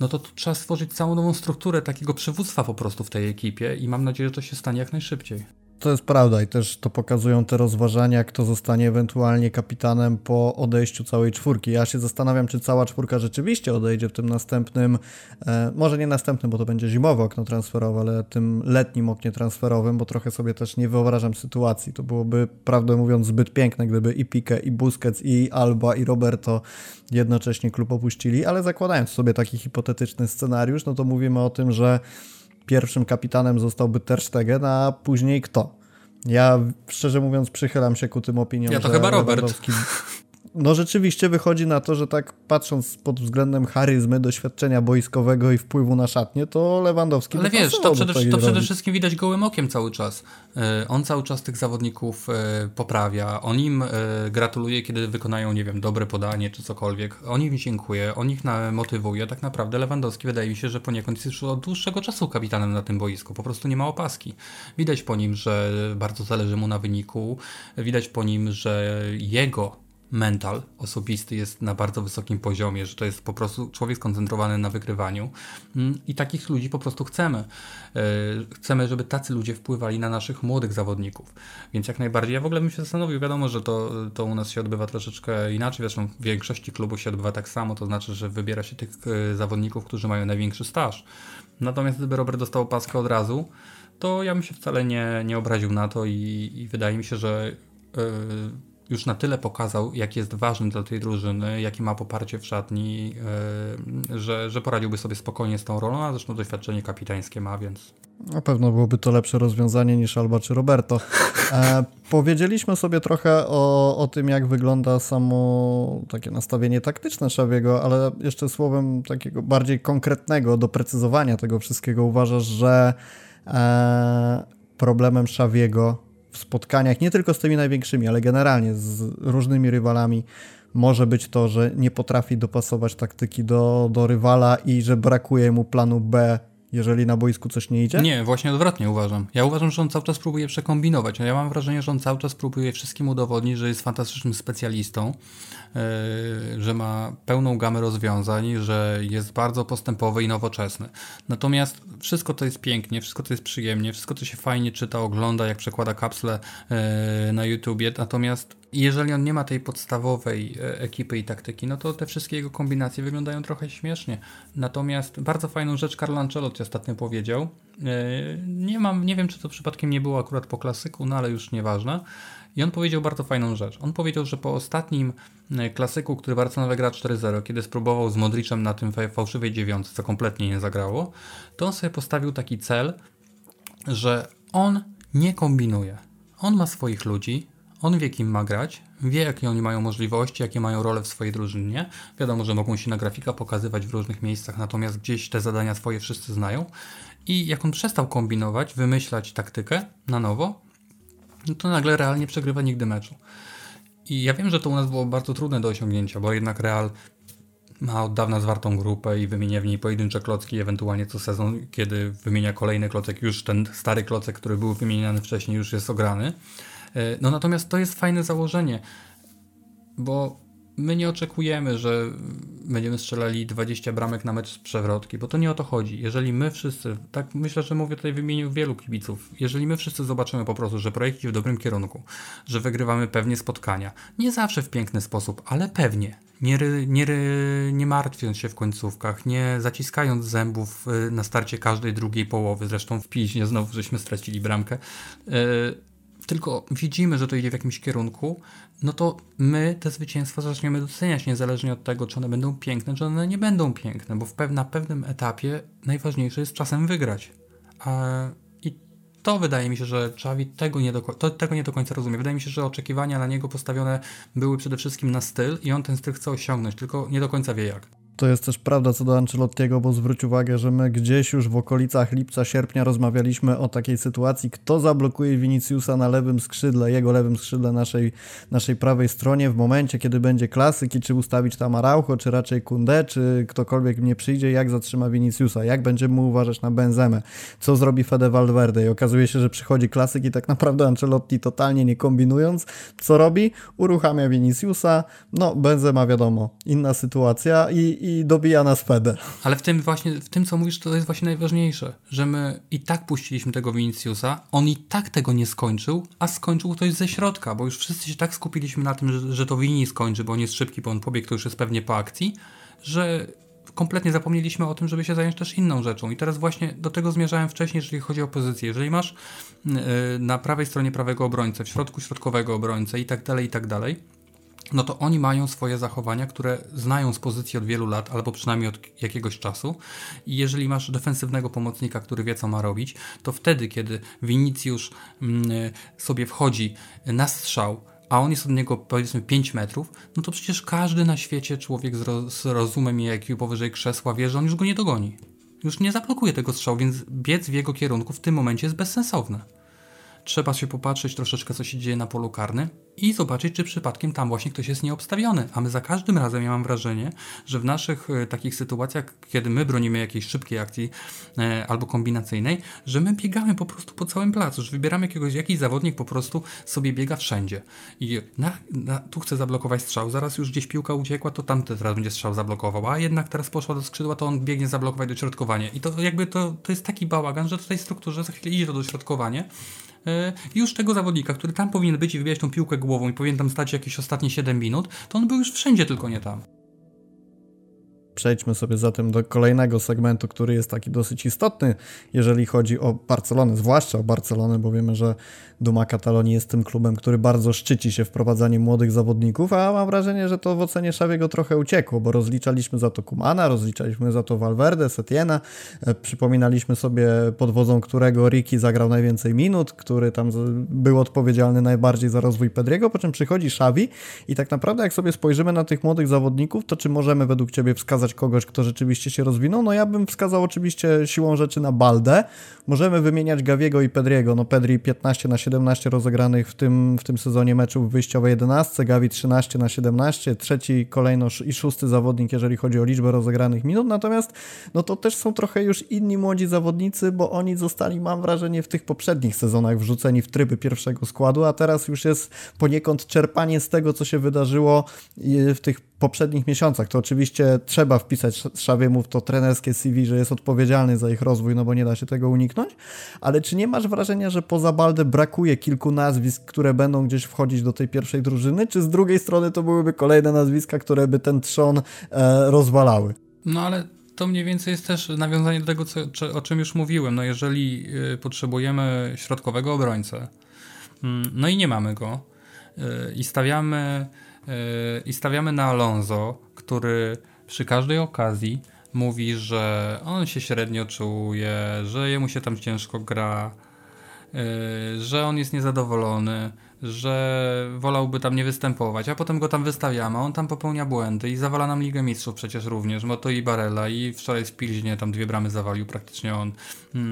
no to trzeba stworzyć całą nową strukturę takiego przywództwa po prostu w tej ekipie i mam nadzieję, że to się stanie jak najszybciej. To jest prawda i też to pokazują te rozważania, kto zostanie ewentualnie kapitanem po odejściu całej czwórki. Ja się zastanawiam, czy cała czwórka rzeczywiście odejdzie w tym następnym, e, może nie następnym, bo to będzie zimowe okno transferowe, ale tym letnim oknie transferowym, bo trochę sobie też nie wyobrażam sytuacji. To byłoby, prawdę mówiąc, zbyt piękne, gdyby i Pique, i Busquets, i Alba, i Roberto jednocześnie klub opuścili, ale zakładając sobie taki hipotetyczny scenariusz, no to mówimy o tym, że pierwszym kapitanem zostałby Ter Stegen, a później kto? Ja szczerze mówiąc przychylam się ku tym opiniom, Ja to chyba Robert. No rzeczywiście wychodzi na to, że tak patrząc pod względem charyzmy, doświadczenia boiskowego i wpływu na szatnie, to Lewandowski Ale wiesz, to, przede, to przede wszystkim widać gołym okiem cały czas. E, on cały czas tych zawodników e, poprawia, on im e, gratuluje, kiedy wykonają, nie wiem, dobre podanie czy cokolwiek. On im dziękuję, on ich motywuje. Tak naprawdę Lewandowski wydaje mi się, że poniekąd jest już od dłuższego czasu kapitanem na tym boisku. Po prostu nie ma opaski. Widać po nim, że bardzo zależy mu na wyniku. Widać po nim, że jego mental osobisty jest na bardzo wysokim poziomie, że to jest po prostu człowiek skoncentrowany na wygrywaniu mm, i takich ludzi po prostu chcemy. E, chcemy, żeby tacy ludzie wpływali na naszych młodych zawodników. Więc jak najbardziej, ja w ogóle bym się zastanowił, wiadomo, że to, to u nas się odbywa troszeczkę inaczej, zresztą w większości klubów się odbywa tak samo, to znaczy, że wybiera się tych e, zawodników, którzy mają największy staż. Natomiast gdyby Robert dostał paskę od razu, to ja bym się wcale nie, nie obraził na to i, i wydaje mi się, że yy, już na tyle pokazał, jak jest ważny dla tej drużyny, jakie ma poparcie w szatni, yy, że, że poradziłby sobie spokojnie z tą rolą, a zresztą doświadczenie kapitańskie ma, więc... Na pewno byłoby to lepsze rozwiązanie niż Alba czy Roberto. E, powiedzieliśmy sobie trochę o, o tym, jak wygląda samo takie nastawienie taktyczne Szawiego, ale jeszcze słowem takiego bardziej konkretnego, doprecyzowania tego wszystkiego uważasz, że e, problemem Szawiego w spotkaniach, nie tylko z tymi największymi, ale generalnie z różnymi rywalami, może być to, że nie potrafi dopasować taktyki do, do rywala i że brakuje mu planu B jeżeli na boisku coś nie idzie? Nie, właśnie odwrotnie uważam. Ja uważam, że on cały czas próbuje przekombinować. Ja mam wrażenie, że on cały czas próbuje wszystkim udowodnić, że jest fantastycznym specjalistą, yy, że ma pełną gamę rozwiązań, że jest bardzo postępowy i nowoczesny. Natomiast wszystko to jest pięknie, wszystko to jest przyjemnie, wszystko to się fajnie czyta, ogląda, jak przekłada kapsle yy, na YouTubie. Natomiast jeżeli on nie ma tej podstawowej e, ekipy i taktyki, no to te wszystkie jego kombinacje wyglądają trochę śmiesznie. Natomiast bardzo fajną rzecz Carlo Ancelotti ostatnio powiedział. E, nie mam, nie wiem czy to przypadkiem nie było akurat po klasyku, no ale już nieważne. I on powiedział bardzo fajną rzecz. On powiedział, że po ostatnim e, klasyku, który Barcelona wygrała 4-0, kiedy spróbował z Modricem na tym fałszywej dziewiątce, co kompletnie nie zagrało, to on sobie postawił taki cel, że on nie kombinuje. On ma swoich ludzi, On wie, kim ma grać, wie, jakie oni mają możliwości, jakie mają role w swojej drużynie. Wiadomo, że mogą się na grafika pokazywać w różnych miejscach, natomiast gdzieś te zadania swoje wszyscy znają. I jak on przestał kombinować, wymyślać taktykę na nowo, no to nagle Real nie przegrywa nigdy meczu. I ja wiem, że to u nas było bardzo trudne do osiągnięcia, bo jednak Real ma od dawna zwartą grupę i wymienia w niej pojedyncze klocki, ewentualnie co sezon, kiedy wymienia kolejny klocek, już ten stary klocek, który był wymieniany wcześniej, już jest ograny. E, no natomiast to jest fajne założenie, bo my nie oczekujemy, że będziemy strzelali 20 bramek na mecz z przewrotki, bo to nie o to chodzi. Jeżeli my wszyscy, tak myślę, że mówię tutaj w imieniu wielu kibiców, jeżeli my wszyscy zobaczymy po prostu, że projekt idzie w dobrym kierunku, że wygrywamy pewnie spotkania, nie zawsze w piękny sposób, ale pewnie, nie, nie, nie martwiąc się w końcówkach, nie zaciskając zębów y, na starcie każdej drugiej połowy, zresztą w piźnie znowu żeśmy stracili bramkę, yy, tylko widzimy, że to idzie w jakimś kierunku, no to my te zwycięstwa zaczniemy doceniać, niezależnie od tego, czy one będą piękne, czy one nie będą piękne, bo na pewnym etapie najważniejsze jest czasem wygrać. I to wydaje mi się, że Czawi tego nie, do, to, tego nie do końca rozumie. Wydaje mi się, że oczekiwania na niego postawione były przede wszystkim na styl i on ten styl chce osiągnąć, tylko nie do końca wie jak. To jest też prawda co do Ancelottiego, bo zwróć uwagę, że my gdzieś już w okolicach lipca, sierpnia rozmawialiśmy o takiej sytuacji, kto zablokuje Viniciusa na lewym skrzydle, jego lewym skrzydle naszej, naszej prawej stronie w momencie, kiedy będzie klasyki, czy ustawić tam Araujo, czy raczej Kunde, czy ktokolwiek mnie przyjdzie, jak zatrzyma Viniciusa, jak będziemy mu uważać na Benzemę, co zrobi Fede Valverde i okazuje się, że przychodzi klasyk i tak naprawdę Ancelotti totalnie nie kombinując, co robi? Uruchamia Viniciusa, no Benzema wiadomo, inna sytuacja i, i dobija nas Fede. Ale w tym właśnie, w tym co mówisz, to jest właśnie najważniejsze, że my i tak puściliśmy tego Viniciusa, on i tak tego nie skończył, a skończył ktoś ze środka, bo już wszyscy się tak skupiliśmy na tym, że, że to Vini skończy, bo on jest szybki, bo on pobiegł, to już jest pewnie po akcji, że kompletnie zapomnieliśmy o tym, żeby się zająć też inną rzeczą. I teraz właśnie do tego zmierzałem wcześniej, jeżeli chodzi o pozycję. Jeżeli masz yy, na prawej stronie prawego obrońcę, w środku środkowego obrońcę i tak dalej, i tak dalej, no to oni mają swoje zachowania, które znają z pozycji od wielu lat, albo przynajmniej od jakiegoś czasu. I jeżeli masz defensywnego pomocnika, który wie, co ma robić, to wtedy, kiedy Winicjusz mm, sobie wchodzi na strzał, a on jest od niego powiedzmy 5 metrów, no to przecież każdy na świecie człowiek z, z rozumem i IQ powyżej krzesła wie, że on już go nie dogoni. Już nie zablokuje tego strzału, więc biec w jego kierunku w tym momencie jest bezsensowne trzeba się popatrzeć troszeczkę, co się dzieje na polu karnym i zobaczyć, czy przypadkiem tam właśnie ktoś jest nieobstawiony. A my za każdym razem, ja mam wrażenie, że w naszych e, takich sytuacjach, kiedy my bronimy jakiejś szybkiej akcji e, albo kombinacyjnej, że my biegamy po prostu po całym placu, że wybieramy jakiegoś, jakiś zawodnik po prostu sobie biega wszędzie. I na, na, tu chce zablokować strzał, zaraz już gdzieś piłka uciekła, to tamty teraz będzie strzał zablokował, a jednak teraz poszła do skrzydła, to on biegnie zablokować do środkowania. I to jakby to, to jest taki bałagan, że tej strukturze za chwilę idzie to dośrodkowanie już tego zawodnika, który tam powinien być i wybijać tą piłkę głową i powinien tam stać jakieś ostatnie 7 minut, to on był już wszędzie, tylko nie tam. Przejdźmy sobie zatem do kolejnego segmentu, który jest taki dosyć istotny, jeżeli chodzi o Barcelonę, zwłaszcza o Barcelonę, bo wiemy, że Duma Katalonii jest tym klubem, który bardzo szczyci się wprowadzaniem młodych zawodników, a mam wrażenie, że to w ocenie Szawiego trochę uciekło, bo rozliczaliśmy za to Kumana, rozliczaliśmy za to Valverde, Setiena, e, przypominaliśmy sobie pod wodzą którego Ricky zagrał najwięcej minut, który tam był odpowiedzialny najbardziej za rozwój Pedriego, po czym przychodzi Szawi i tak naprawdę jak sobie spojrzymy na tych młodych zawodników, to czy możemy według Ciebie wskazać kogoś, kto rzeczywiście się rozwinął? No ja bym wskazał oczywiście siłą rzeczy na Baldę. Możemy wymieniać Gawiego i Pedriego. No Pedri 15 na 17 rozegranych w tym, w tym sezonie meczów w wyjściowej 11, Gavi 13 na 17, trzeci kolejno i szósty zawodnik, jeżeli chodzi o liczbę rozegranych minut, natomiast no to też są trochę już inni młodzi zawodnicy, bo oni zostali, mam wrażenie, w tych poprzednich sezonach wrzuceni w tryby pierwszego składu, a teraz już jest poniekąd czerpanie z tego, co się wydarzyło w tych poprzednich miesiącach. To oczywiście trzeba wpisać Szawiemu w to trenerskie CV, że jest odpowiedzialny za ich rozwój, no bo nie da się tego uniknąć, ale czy nie masz wrażenia, że poza Balde brakuje kilku nazwisk, które będą gdzieś wchodzić do tej pierwszej drużyny, czy z drugiej strony to byłyby kolejne nazwiska, które by ten trzon e, rozwalały? No ale to mniej więcej jest też nawiązanie do tego, co, o czym już mówiłem. No jeżeli y, potrzebujemy środkowego obrońcę, y, no i nie mamy go, y, i stawiamy i stawiamy na Alonso, który przy każdej okazji mówi, że on się średnio czuje, że jemu się tam ciężko gra, że on jest niezadowolony. że wolałby tam nie występować, a potem go tam wystawiamy, on tam popełnia błędy i zawala nam Ligę Mistrzów przecież również, bo to i Barella i wczoraj w Pilźnie tam dwie bramy zawalił praktycznie on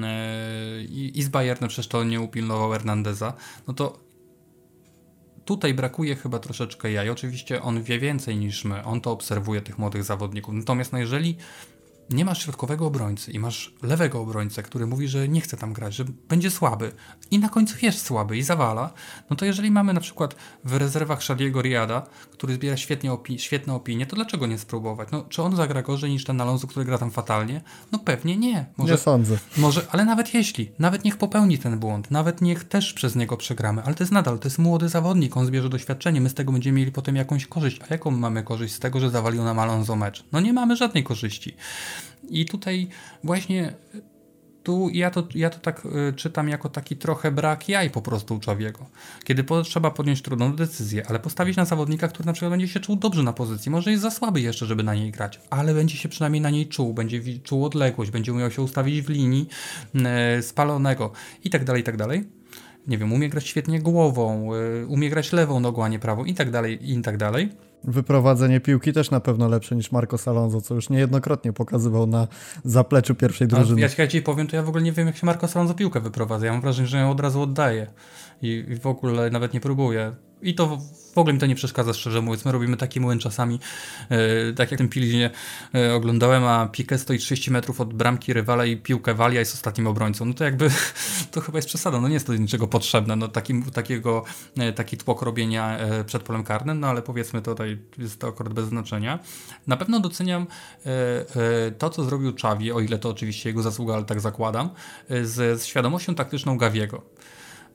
e, i, i z Bayernem przecież to nie upilnował Hernandeza, no to tutaj brakuje chyba troszeczkę jaj. Oczywiście on wie więcej niż my, on to obserwuje tych młodych zawodników. Natomiast no jeżeli nie masz środkowego obrońcy i masz lewego obrońcę, który mówi, że nie chce tam grać, że będzie słaby i na końcu jest słaby i zawala, no to jeżeli mamy na przykład w rezerwach Shadiego Riada, który zbiera świetnie opi świetne opinie, to dlaczego nie spróbować? No, czy on zagra gorzej niż ten Alonso, który gra tam fatalnie? No pewnie nie. Może, nie sądzę. Może, ale nawet jeśli, nawet niech popełni ten błąd, nawet niech też przez niego przegramy, ale to jest nadal, to jest młody zawodnik, on zbierze doświadczenie, my z tego będziemy mieli potem jakąś korzyść. A jaką mamy korzyść z tego, że zawalił nam Alonso mecz? No nie mamy żadnej korzyści. I tutaj właśnie tu ja to, ja to tak y, czytam jako taki trochę brak jaj po prostu u. Kiedy trzeba podjąć trudną decyzję, ale postawić na zawodnika, który na przykład będzie się czuł dobrze na pozycji, może jest za słaby jeszcze, żeby na niej grać, ale będzie się przynajmniej na niej czuł, będzie czuł odległość, będzie umiał się ustawić w linii y, spalonego i tak dalej, i tak dalej. Nie wiem, umie grać świetnie głową, y, umie grać lewą nogą, a nie prawą i tak dalej, i tak dalej Wyprowadzenie piłki też na pewno lepsze niż Marco Alonso, co już niejednokrotnie pokazywał na zapleczu pierwszej drużyny. A ja ci powiem, to ja w ogóle nie wiem, jak się Marco Alonso piłkę wyprowadza. Ja mam wrażenie, że ją od razu oddaje i, i w ogóle nawet nie próbuje. I to w ogóle mi to nie przeszkadza, szczerze mówiąc. My robimy taki młyn czasami, yy, tak jak w tym Pilźnie yy, oglądałem, a Piqué stoi 30 metrów od bramki rywala i piłkę wali, a jest ostatnim obrońcą. No to jakby, to chyba jest przesada. No nie jest to niczego potrzebne. No taki, takiego, yy, taki tłok robienia przed polem karnym, no ale powiedzmy tutaj jest to akurat bez znaczenia. Na pewno doceniam to, co zrobił Czawi, o ile to oczywiście jego zasługa, ale tak zakładam, z, z świadomością taktyczną Gawiego.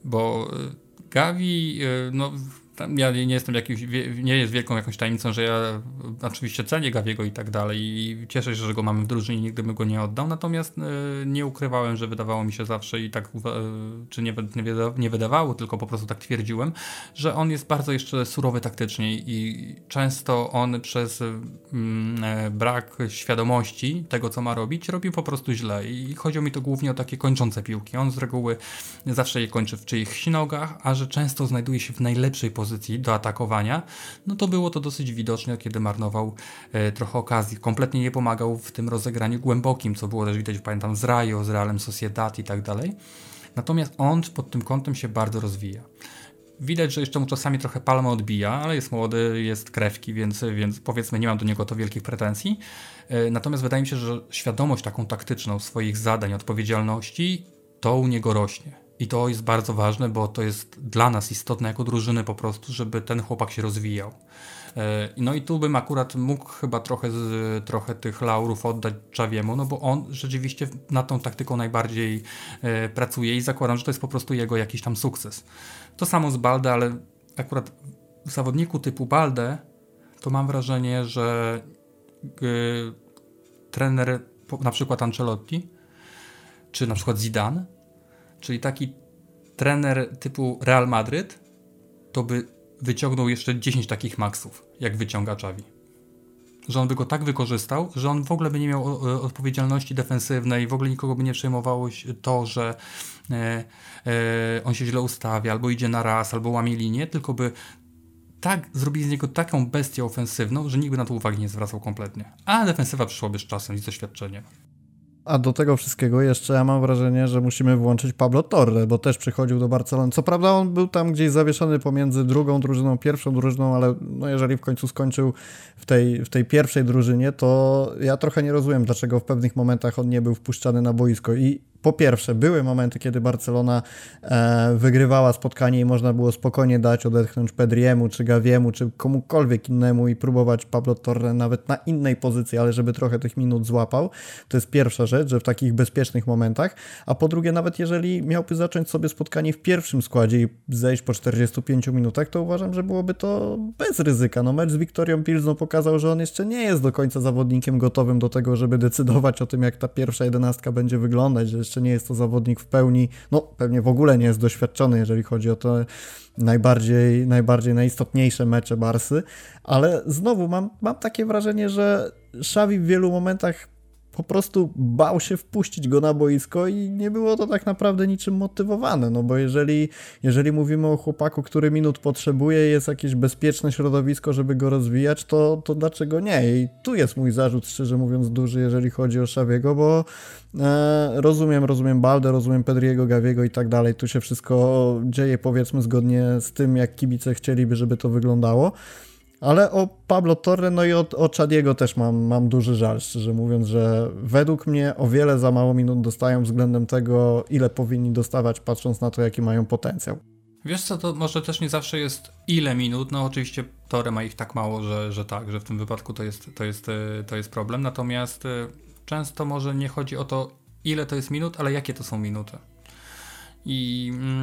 Bo Gavi, y, no ja nie jestem jakimś, nie jest wielką jakąś tajemnicą, że ja oczywiście cenię Gawiego i tak dalej i cieszę się, że go mamy w drużynie i nigdy bym go nie oddał, natomiast e, nie ukrywałem, że wydawało mi się zawsze i tak, e, czy nie, nie wydawało, tylko po prostu tak twierdziłem, że on jest bardzo jeszcze surowy taktycznie i często on przez mm, e, brak świadomości tego, co ma robić, robi po prostu źle i chodzi mi to głównie o takie kończące piłki. On z reguły zawsze je kończy w czyichś nogach, a że często znajduje się w najlepszej pozycji pozycji do atakowania, no to było to dosyć widoczne, kiedy marnował e, trochę okazji. Kompletnie nie pomagał w tym rozegraniu głębokim, co było też widać, pamiętam, z Rayo, z Realem Sociedad i tak dalej. Natomiast on pod tym kątem się bardzo rozwija. Widać, że jeszcze mu czasami trochę palma odbija, ale jest młody, jest krewki, więc, więc powiedzmy nie mam do niego to wielkich pretensji. E, natomiast wydaje mi się, że świadomość taką taktyczną swoich zadań, odpowiedzialności, to u niego rośnie. I to jest bardzo ważne, bo to jest dla nas istotne jako drużyny po prostu, żeby ten chłopak się rozwijał. E, no i tu bym akurat mógł chyba trochę, z, trochę tych laurów oddać Czawiemu, no bo on rzeczywiście nad tą taktyką najbardziej e, pracuje i zakładam, że to jest po prostu jego jakiś tam sukces. To samo z Balde, ale akurat w zawodniku typu Balde to mam wrażenie, że trener na przykład Ancelotti czy na przykład Zidane czyli taki trener typu Real Madryt, to by wyciągnął jeszcze 10 takich maksów, jak wyciąga Czawi. Że on by go tak wykorzystał, że on w ogóle by nie miał odpowiedzialności defensywnej, w ogóle nikogo by nie przejmowało to, że e, e, on się źle ustawia, albo idzie na raz, albo łamie linię, tylko by tak zrobili z niego taką bestię ofensywną, że nikt by na to uwagi nie zwracał kompletnie. A defensywa przyszłaby z czasem i z doświadczeniem. A do tego wszystkiego jeszcze ja mam wrażenie, że musimy włączyć Pablo Torre, bo też przychodził do Barcelony. Co prawda on był tam gdzieś zawieszony pomiędzy drugą drużyną, pierwszą drużyną, ale no jeżeli w końcu skończył w tej, w tej pierwszej drużynie, to ja trochę nie rozumiem, dlaczego w pewnych momentach on nie był wpuszczany na boisko. I po pierwsze, były momenty, kiedy Barcelona e, wygrywała spotkanie i można było spokojnie dać odetchnąć Pedriemu, czy Gaviemu, czy komukolwiek innemu i próbować Pablo Torre nawet na innej pozycji, ale żeby trochę tych minut złapał. To jest pierwsza rzecz, że w takich bezpiecznych momentach. A po drugie, nawet jeżeli miałby zacząć sobie spotkanie w pierwszym składzie i zejść po 45 minutach, to uważam, że byłoby to bez ryzyka. No mecz z Wiktorią Pilzną pokazał, że on jeszcze nie jest do końca zawodnikiem gotowym do tego, żeby decydować o tym, jak ta pierwsza jedenastka będzie wyglądać, że jeszcze nie jest to zawodnik w pełni, no pewnie w ogóle nie jest doświadczony, jeżeli chodzi o te najbardziej, najbardziej najistotniejsze mecze Barsy, ale znowu mam, mam takie wrażenie, że Xavi w wielu momentach po prostu bał się wpuścić go na boisko i nie było to tak naprawdę niczym motywowane, no bo jeżeli, jeżeli mówimy o chłopaku, który minut potrzebuje, jest jakieś bezpieczne środowisko, żeby go rozwijać, to, to dlaczego nie? I tu jest mój zarzut, szczerze mówiąc, duży, jeżeli chodzi o Szawiego, bo e, rozumiem, rozumiem Baldę, rozumiem Pedriego, Gawiego i tak dalej, tu się wszystko dzieje powiedzmy zgodnie z tym, jak kibice chcieliby, żeby to wyglądało, ale o Pablo Torre, no i o, o Chadiego też mam, mam duży żal, szczerze mówiąc, że według mnie o wiele za mało minut dostają względem tego, ile powinni dostawać, patrząc na to, jaki mają potencjał. Wiesz co, to może też nie zawsze jest ile minut, no oczywiście Torre ma ich tak mało, że, że tak, że w tym wypadku to jest, to, jest, e, to jest problem, natomiast e, często może nie chodzi o to, ile to jest minut, ale jakie to są minuty. I mm,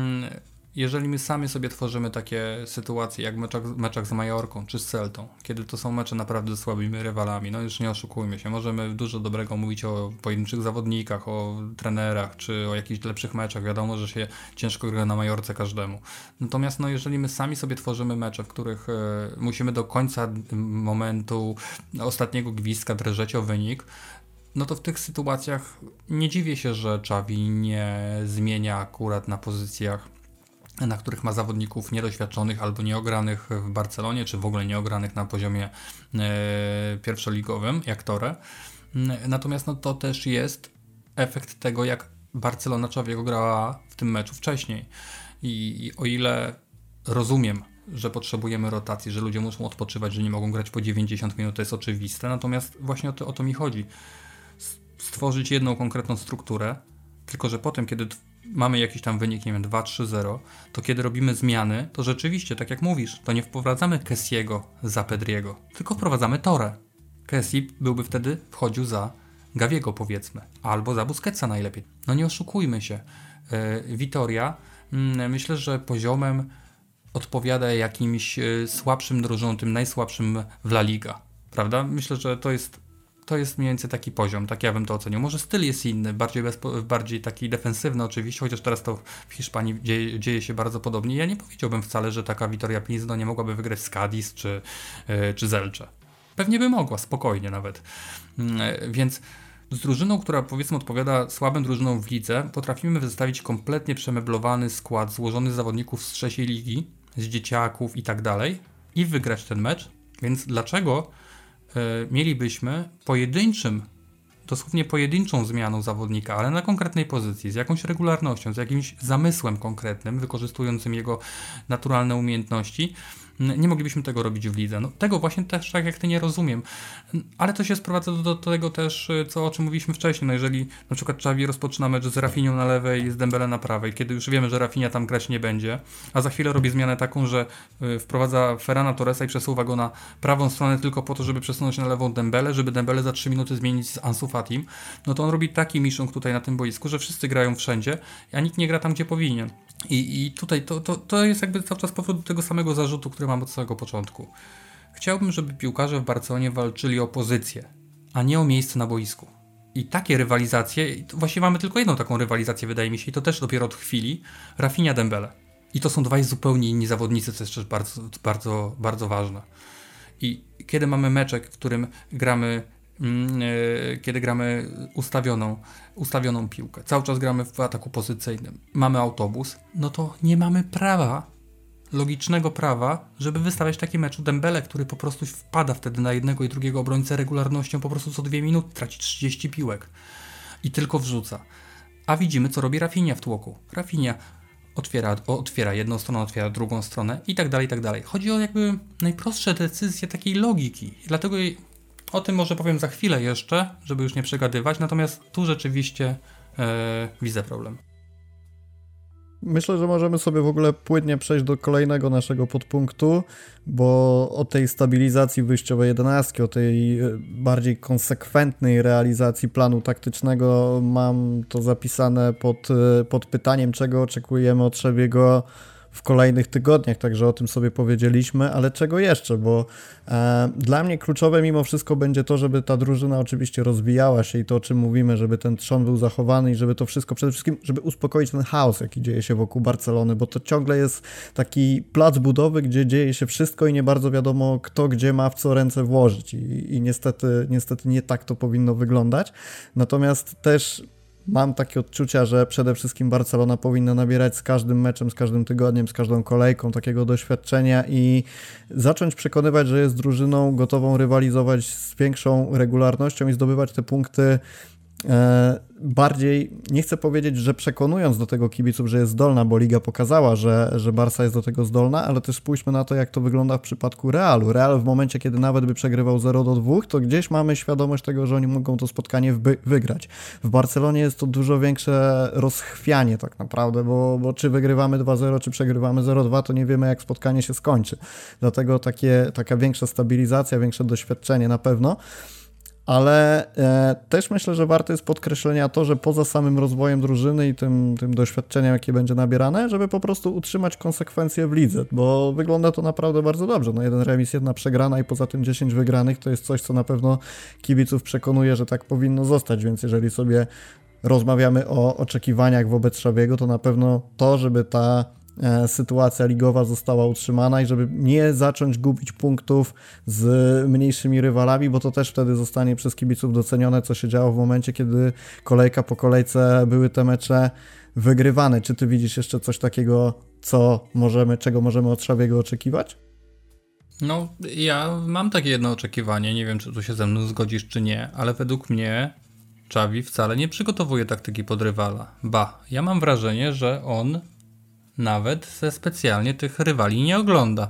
jeżeli my sami sobie tworzymy takie sytuacje jak w meczach, meczach z Majorką czy z Celtą, kiedy to są mecze naprawdę z słabymi rywalami, no już nie oszukujmy się, możemy dużo dobrego mówić o pojedynczych zawodnikach, o trenerach czy o jakichś lepszych meczach, wiadomo, że się ciężko gra na Majorce każdemu. Natomiast no, jeżeli my sami sobie tworzymy mecze, w których e, musimy do końca momentu ostatniego gwizdka drżeć o wynik, no to w tych sytuacjach nie dziwię się, że Czawi nie zmienia akurat na pozycjach na których ma zawodników niedoświadczonych albo nieogranych w Barcelonie, czy w ogóle nieogranych na poziomie e, pierwszoligowym, jak Tore. Natomiast no, to też jest efekt tego, jak Barcelona człowiek grała w tym meczu wcześniej. I, I o ile rozumiem, że potrzebujemy rotacji, że ludzie muszą odpoczywać, że nie mogą grać po 90 minut, to jest oczywiste. Natomiast właśnie o to, o to mi chodzi. Stworzyć jedną konkretną strukturę, tylko że potem, kiedy mamy jakiś tam wynik, nie wiem, 2-3-0, to kiedy robimy zmiany, to rzeczywiście, tak jak mówisz, to nie wprowadzamy Kessiego za Pedriego, tylko wprowadzamy Torę. Kessi byłby wtedy wchodził za Gawiego powiedzmy, albo za Busquetsa najlepiej. No nie oszukujmy się. Vitoria, yy, myślę, że poziomem odpowiada jakimś yy, słabszym tym najsłabszym w La Liga. Prawda? Myślę, że to jest to jest mniej więcej taki poziom, tak ja bym to ocenił. Może styl jest inny, bardziej, bezpo, bardziej taki defensywny oczywiście, chociaż teraz to w Hiszpanii dzieje, dzieje, się bardzo podobnie. Ja nie powiedziałbym wcale, że taka Vitoria Pilsno nie mogłaby wygrać z Cadiz czy, yy, czy Zelcze. Pewnie by mogła, spokojnie nawet. Yy, więc z drużyną, która powiedzmy odpowiada słabym drużynom w lidze, potrafimy wystawić kompletnie przemeblowany skład złożony z zawodników z trzeciej ligi, z dzieciaków i tak dalej i wygrać ten mecz. Więc dlaczego mielibyśmy pojedynczym, dosłownie pojedynczą zmianą zawodnika, ale na konkretnej pozycji, z jakąś regularnością, z jakimś zamysłem konkretnym, wykorzystującym jego naturalne umiejętności, nie moglibyśmy tego robić w lidze. No, tego właśnie też tak jak ty nie rozumiem. Ale to się sprowadza do, do tego też, co o czym mówiliśmy wcześniej. No jeżeli na przykład Xavi rozpoczyna mecz z Rafinią na lewej i z Dembele na prawej, kiedy już wiemy, że Rafinia tam grać nie będzie, a za chwilę robi zmianę taką, że y, wprowadza Ferrana Torresa i przesuwa go na prawą stronę tylko po to, żeby przesunąć na lewą Dembele, żeby Dembele za 3 minuty zmienić z Ansu Fatim, no to on robi taki miszung tutaj na tym boisku, że wszyscy grają wszędzie, a nikt nie gra tam, gdzie powinien. I, i tutaj to, to, to jest jakby cały czas powód do tego samego zarzutu, który mam od samego początku. Chciałbym, żeby piłkarze w Barcelonie walczyli o pozycję, a nie o miejsce na boisku. I takie rywalizacje, właściwie mamy tylko jedną taką rywalizację, wydaje mi się, i to też dopiero od chwili, Rafinha Dembele. I to są dwaj zupełnie inni zawodnicy, co jest też bardzo, bardzo, bardzo ważne. I kiedy mamy meczek, w którym gramy Mm, e, kiedy gramy ustawioną, ustawioną piłkę. Cały czas gramy w ataku pozycyjnym. Mamy autobus, no to nie mamy prawa, logicznego prawa, żeby wystawiać taki mecz Dembele, który po prostu wpada wtedy na jednego i drugiego obrońcę regularnością po prostu co dwie minuty, traci 30 piłek i tylko wrzuca. A widzimy, co robi Rafinha w tłoku. Rafinha otwiera, otwiera jedną stronę, otwiera drugą stronę i tak dalej, i tak dalej. Chodzi o jakby najprostsze decyzje takiej logiki. Dlatego o tym może powiem za chwilę jeszcze, żeby już nie przegadywać, natomiast tu rzeczywiście e, widzę problem. Myślę, że możemy sobie w ogóle płynnie przejść do kolejnego naszego podpunktu, bo o tej stabilizacji wyjściowej jedenastki, o tej e, bardziej konsekwentnej realizacji planu taktycznego mam to zapisane pod, e, pod pytaniem, czego oczekujemy od Szewiego w kolejnych tygodniach, także o tym sobie powiedzieliśmy, ale czego jeszcze, bo e, dla mnie kluczowe mimo wszystko będzie to, żeby ta drużyna oczywiście rozwijała się i to, o czym mówimy, żeby ten trzon był zachowany i żeby to wszystko, przede wszystkim, żeby uspokoić ten chaos, jaki dzieje się wokół Barcelony, bo to ciągle jest taki plac budowy, gdzie dzieje się wszystko i nie bardzo wiadomo, kto gdzie ma w co ręce włożyć i, i niestety, niestety nie tak to powinno wyglądać. Natomiast też mam takie odczucia, że przede wszystkim Barcelona powinna nabierać z każdym meczem, z każdym tygodniem, z każdą kolejką takiego doświadczenia i zacząć przekonywać, że jest drużyną gotową rywalizować z większą regularnością i zdobywać te punkty bardziej, nie chcę powiedzieć, że przekonując do tego kibiców, że jest zdolna, bo liga pokazała, że, że Barca jest do tego zdolna, ale też spójrzmy na to, jak to wygląda w przypadku Realu. Real w momencie, kiedy nawet by przegrywał 0 do 2, to gdzieś mamy świadomość tego, że oni mogą to spotkanie wygrać. W Barcelonie jest to dużo większe rozchwianie tak naprawdę, bo, bo czy wygrywamy 2-0, czy przegrywamy 0-2, to nie wiemy, jak spotkanie się skończy. Dlatego takie, taka większa stabilizacja, większe doświadczenie na pewno ale e, też myślę, że warto jest podkreślenia to, że poza samym rozwojem drużyny i tym, tym doświadczeniem, jakie będzie nabierane, żeby po prostu utrzymać konsekwencje w lidze, bo wygląda to naprawdę bardzo dobrze. No jeden remis, jedna przegrana i poza tym 10 wygranych to jest coś, co na pewno kibiców przekonuje, że tak powinno zostać, więc jeżeli sobie rozmawiamy o oczekiwaniach wobec Szawiego, to na pewno to, żeby ta sytuacja ligowa została utrzymana i żeby nie zacząć gubić punktów z mniejszymi rywalami, bo to też wtedy zostanie przez kibiców docenione, co się działo w momencie, kiedy kolejka po kolejce były te mecze wygrywane. Czy ty widzisz jeszcze coś takiego, co możemy, czego możemy od Szawiego oczekiwać? No, ja mam takie jedno oczekiwanie, nie wiem, czy tu się ze mną zgodzisz, czy nie, ale według mnie Czawi wcale nie przygotowuje taktyki pod rywala. Ba, ja mam wrażenie, że on nawet ze specjalnie tych rywali nie ogląda.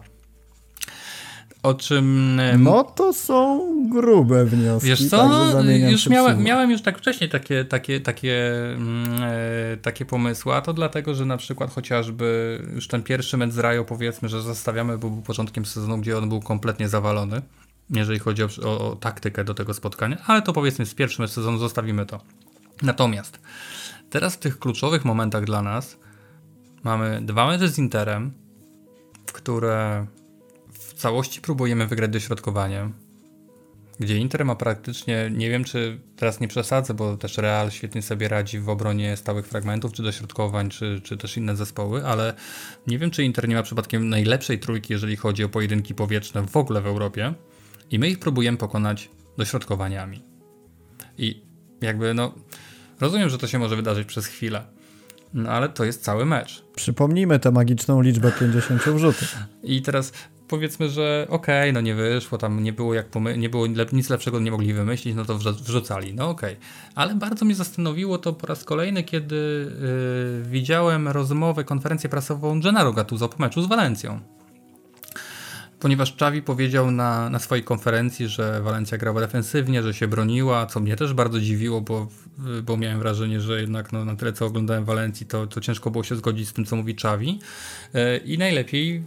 O czym. No to są grube wnioski. Wiesz co? Już miałem, miałem już tak wcześniej takie, takie, takie, mm, e, takie pomysły, a to dlatego, że na przykład chociażby już ten pierwszy mecz z Rajo powiedzmy, że zostawiamy, bo był początkiem sezonu, gdzie on był kompletnie zawalony, jeżeli chodzi o, o, o taktykę do tego spotkania, ale to powiedzmy z pierwszym sezonu zostawimy to. Natomiast teraz w tych kluczowych momentach dla nas Mamy dwa mecze z Interem, które w całości próbujemy wygrać dośrodkowaniem, gdzie Inter ma praktycznie, nie wiem czy teraz nie przesadzę, bo też Real świetnie sobie radzi w obronie stałych fragmentów, czy dośrodkowań, czy, czy też inne zespoły, ale nie wiem czy Inter nie ma przypadkiem najlepszej trójki, jeżeli chodzi o pojedynki powietrzne w ogóle w Europie i my ich próbujemy pokonać dośrodkowaniami. I jakby no, rozumiem, że to się może wydarzyć przez chwilę, no ale to jest cały mecz. Przypomnijmy tę magiczną liczbę 50 wrzutów. I teraz powiedzmy, że okej, okay, no nie wyszło, tam nie było jak nie było nic lepszego nie mogli wymyślić, no to wrzucali, no okej. Okay. Ale bardzo mnie zastanowiło to po raz kolejny, kiedy yy, widziałem rozmowę, konferencję prasową Gennaro Gattuso po meczu z Walencją ponieważ Czawi powiedział na, na swojej konferencji, że Walencja grała defensywnie, że się broniła, co mnie też bardzo dziwiło, bo, bo miałem wrażenie, że jednak no, na tyle co oglądałem Walencji, to, to ciężko było się zgodzić z tym, co mówi Czawi. E, I najlepiej,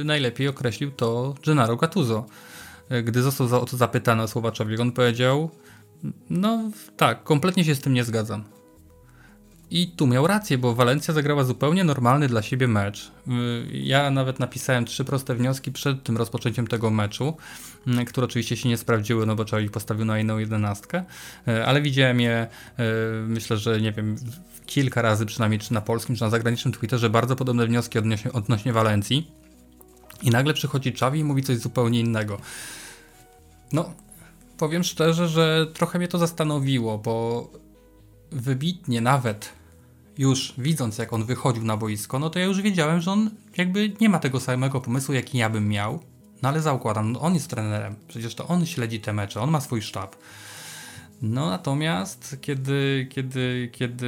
e, najlepiej określił to Gennaro Gattuso. Gdy został o to zapytany o słowa Czawiego, on powiedział, no tak, kompletnie się z tym nie zgadzam. I tu miał rację, bo Walencja zagrała zupełnie normalny dla siebie mecz. Y, ja nawet napisałem trzy proste wnioski przed tym rozpoczęciem tego meczu, y, które oczywiście się nie sprawdziły, no bo ich postawił na inną jedenastkę, y, ale widziałem je, myślę, że nie wiem, kilka razy przynajmniej, czy na polskim, czy na zagranicznym Twitterze, bardzo podobne wnioski odnośnie, odnośnie Walencji. I nagle przychodzi Czawi i mówi coś zupełnie innego. No, powiem szczerze, że trochę mnie to zastanowiło, bo wybitnie nawet już widząc, jak on wychodził na boisko, no to ja już wiedziałem, że on jakby nie ma tego samego pomysłu, jaki ja bym miał. No ale zaukładam, no on jest trenerem, przecież to on śledzi te mecze, on ma swój sztab. No natomiast kiedy, kiedy, kiedy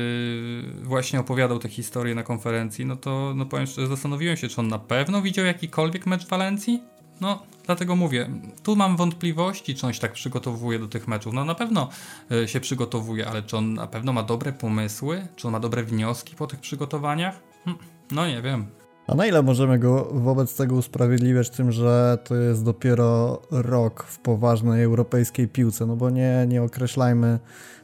właśnie opowiadał tę historię na konferencji, no to no powiem szczerze, zastanowiłem się, czy on na pewno widział jakikolwiek mecz Walencji? No, dlatego mówię, tu mam wątpliwości, czy on się tak przygotowuje do tych meczów. No na pewno e, się przygotowuje, ale czy on na pewno ma dobre pomysły? Czy on ma dobre wnioski po tych przygotowaniach? Hm, no nie wiem. A na ile możemy go wobec tego usprawiedliwiać tym, że to jest dopiero rok w poważnej europejskiej piłce? No bo nie, nie określajmy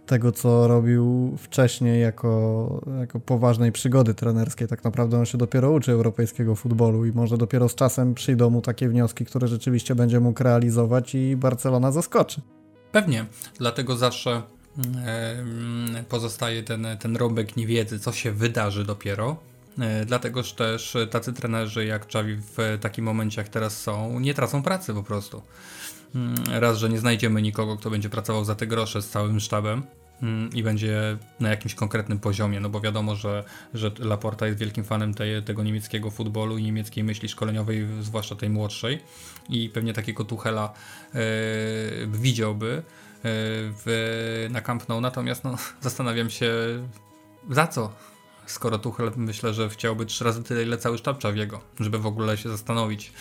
tego, co robił wcześniej jako, jako poważnej przygody trenerskiej. Tak naprawdę on się dopiero uczy europejskiego futbolu i może dopiero z czasem przyjdą mu takie wnioski, które rzeczywiście będzie mógł realizować i Barcelona zaskoczy. Pewnie, dlatego zawsze pozostaje ten, ten rąbek niewiedzy, co się wydarzy dopiero. E, dlatego też tacy trenerzy jak Czawi w takim momencie, jak teraz są, nie tracą pracy po prostu. Mm, raz, że nie znajdziemy nikogo, kto będzie pracował za te grosze z całym sztabem mm, i będzie na jakimś konkretnym poziomie, no bo wiadomo, że, że Laporta jest wielkim fanem tej, tego niemieckiego futbolu i niemieckiej myśli szkoleniowej, zwłaszcza tej młodszej i pewnie takiego Tuchela yy, widziałby w, na Camp Nou, natomiast no, zastanawiam się za co, skoro Tuchel myślę, że chciałby trzy razy tyle, ile cały sztab Czawiego, żeby w ogóle się zastanowić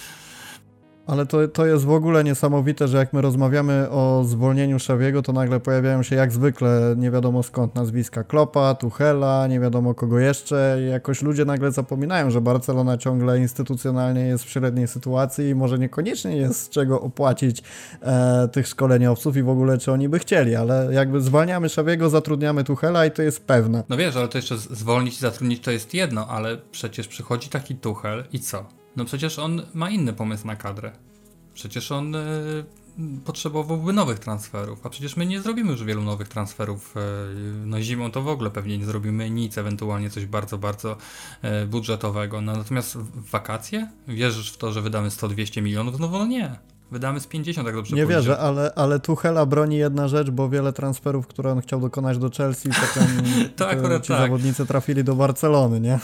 ale to, to jest w ogóle niesamowite, że jak my rozmawiamy o zwolnieniu Szawiego, to nagle pojawiają się jak zwykle nie wiadomo skąd nazwiska Klopa, Tuchela, nie wiadomo kogo jeszcze. I jakoś ludzie nagle zapominają, że Barcelona ciągle instytucjonalnie jest w średniej sytuacji i może niekoniecznie jest z czego opłacić e, tych szkoleniowców i w ogóle czy oni by chcieli, ale jakby zwalniamy Szawiego, zatrudniamy Tuchela i to jest pewne. No wiesz, ale to jeszcze zwolnić i zatrudnić to jest jedno, ale przecież przychodzi taki Tuchel i co? No przecież on ma inny pomysł na kadrę. Przecież on y, potrzebowałby nowych transferów, a przecież my nie zrobimy już wielu nowych transferów. Y, no zimą to w ogóle pewnie nie zrobimy nic, ewentualnie coś bardzo, bardzo y, budżetowego. No, natomiast w wakacje? Wierzysz w to, że wydamy 100-200 milionów? No, no nie. Wydamy z 50, tak dobrze Nie pójdzie. wierzę, ale, ale Tuchela broni jedna rzecz, bo wiele transferów, które on chciał dokonać do Chelsea, potem to akurat ci tak. zawodnicy trafili do Barcelony, nie?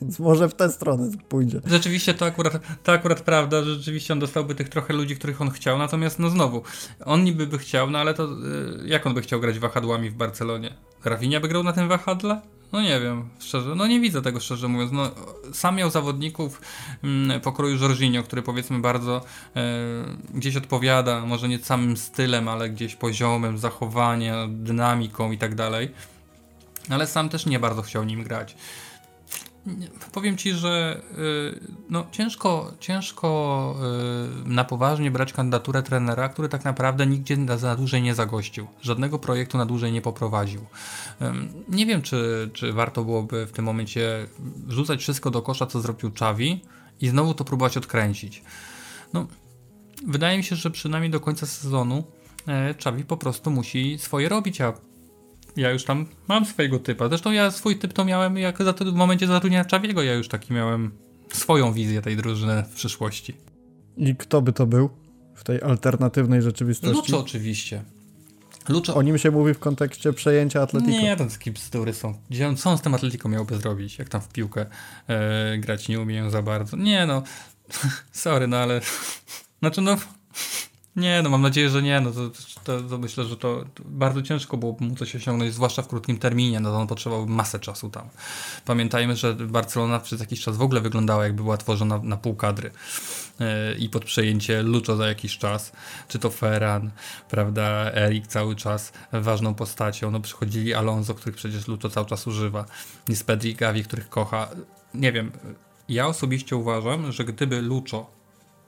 Więc może w tę stronę pójdzie. Rzeczywiście to akurat, to akurat prawda, że rzeczywiście on dostałby tych trochę ludzi, których on chciał, natomiast no znowu, on niby by chciał, no ale to y, jak on by chciał grać wahadłami w Barcelonie? Rafinha by grał na tym wahadle? No nie wiem, szczerze, no nie widzę tego szczerze mówiąc. No, sam miał zawodników mm, pokroju Jorginho, który powiedzmy bardzo e, gdzieś odpowiada, może nie samym stylem, ale gdzieś poziomem zachowania, dynamiką i tak dalej. Ale sam też nie bardzo chciał nim grać powiem ci, że y, no, ciężko, ciężko y, na poważnie brać kandydaturę trenera, który tak naprawdę nigdzie na dłużej nie zagościł. Żadnego projektu na dłużej nie poprowadził. Nie wiem, czy, czy warto byłoby w tym momencie rzucać wszystko do kosza, co zrobił Czawi i znowu to próbować odkręcić. No, wydaje mi się, że przynajmniej do końca sezonu Czawi e, po prostu musi swoje robić, a ja już tam mam swojego typa. Zresztą ja swój typ to miałem jak w momencie zatrudnienia Czawiego, ja już taki miałem swoją wizję tej drużyny w przyszłości. I kto by to był w tej alternatywnej rzeczywistości? Luczo oczywiście. Luczo... O nim się mówi w kontekście przejęcia Atletico. Nie, to takie bzdury są. Co on z tym Atletico miałby zrobić? Jak tam w piłkę e, grać nie umieją za bardzo. Nie no, sorry, no ale... Znaczy no... Nie, no mam nadzieję, że nie. No to, to, to myślę, że to, bardzo ciężko byłoby mu coś osiągnąć, zwłaszcza w krótkim terminie. No to on potrzebował masę czasu tam. Pamiętajmy, że Barcelona przez jakiś czas w ogóle wyglądała, jakby była tworzona na pół kadry. Yy, I pod przejęcie Lucho za jakiś czas, czy to Ferran, prawda, Erik cały czas ważną postacią. No przychodzili Alonso, których przecież Lucho cały czas używa. Jest Pedri Gavi, których kocha. Nie wiem, ja osobiście uważam, że gdyby Lucho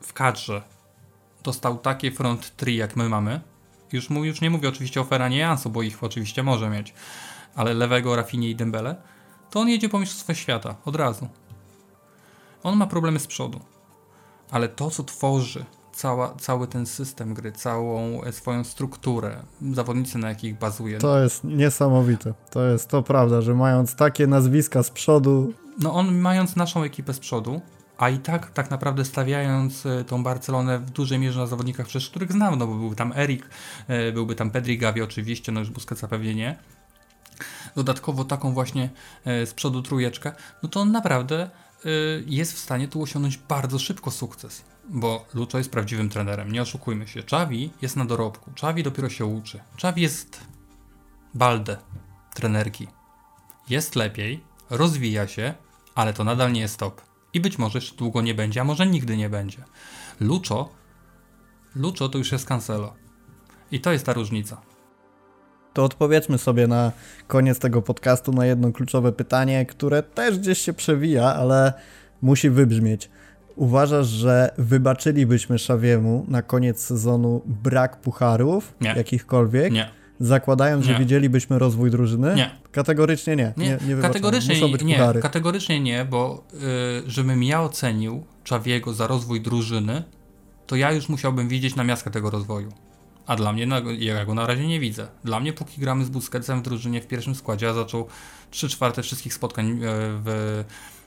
w kadrze dostał takie front tree, jak my mamy, już, mu, już nie mówię oczywiście o Ferranie Jansu, bo ich oczywiście może mieć, ale lewego, Rafinie i Dembele, to on jedzie po Mistrzostwach Świata od razu. On ma problemy z przodu, ale to, co tworzy cała, cały ten system gry, całą swoją strukturę, zawodnicy na jakich bazuje. To jest niesamowite. To jest to prawda, że mając takie nazwiska z przodu. No on mając naszą ekipę z przodu, a i tak tak naprawdę stawiając e, tą Barcelonę w dużej mierze na zawodnikach, przecież których znam, no bo był tam Erik, e, byłby tam Pedri Gavi oczywiście, no już Busquetsa pewnie nie. Dodatkowo taką właśnie e, z przodu trójeczkę, no to on naprawdę jest w stanie tu osiągnąć bardzo szybko sukces. Bo Lucho jest prawdziwym trenerem, nie oszukujmy się. Czawi jest na dorobku, Czawi dopiero się uczy. Czawi jest balde trenerki. Jest lepiej, rozwija się, ale to nadal nie jest top. I być może jeszcze długo nie będzie, a może nigdy nie będzie. Lucho, Lucho to już jest Cancelo. I to jest ta różnica. To odpowiedzmy sobie na koniec tego podcastu na jedno kluczowe pytanie, które też gdzieś się przewija, ale musi wybrzmieć. Uważasz, że wybaczylibyśmy Szawiemu na koniec sezonu brak pucharów, Nie. jakichkolwiek, Nie. Zakładając, że Nie. widzielibyśmy rozwój drużyny? Nie. Kategorycznie nie. Nie, Nie, nie kategorycznie Muszą być nie, kategorycznie nie, bo y, żebym ja ocenił Czawiego za rozwój drużyny, to ja już musiałbym widzieć na miastkę tego rozwoju. A dla mnie, ja go na razie nie widzę. Dla mnie, póki gramy z Busquetsem w drużynie w pierwszym składzie, a zaczął 3 czwarte wszystkich spotkań e, w,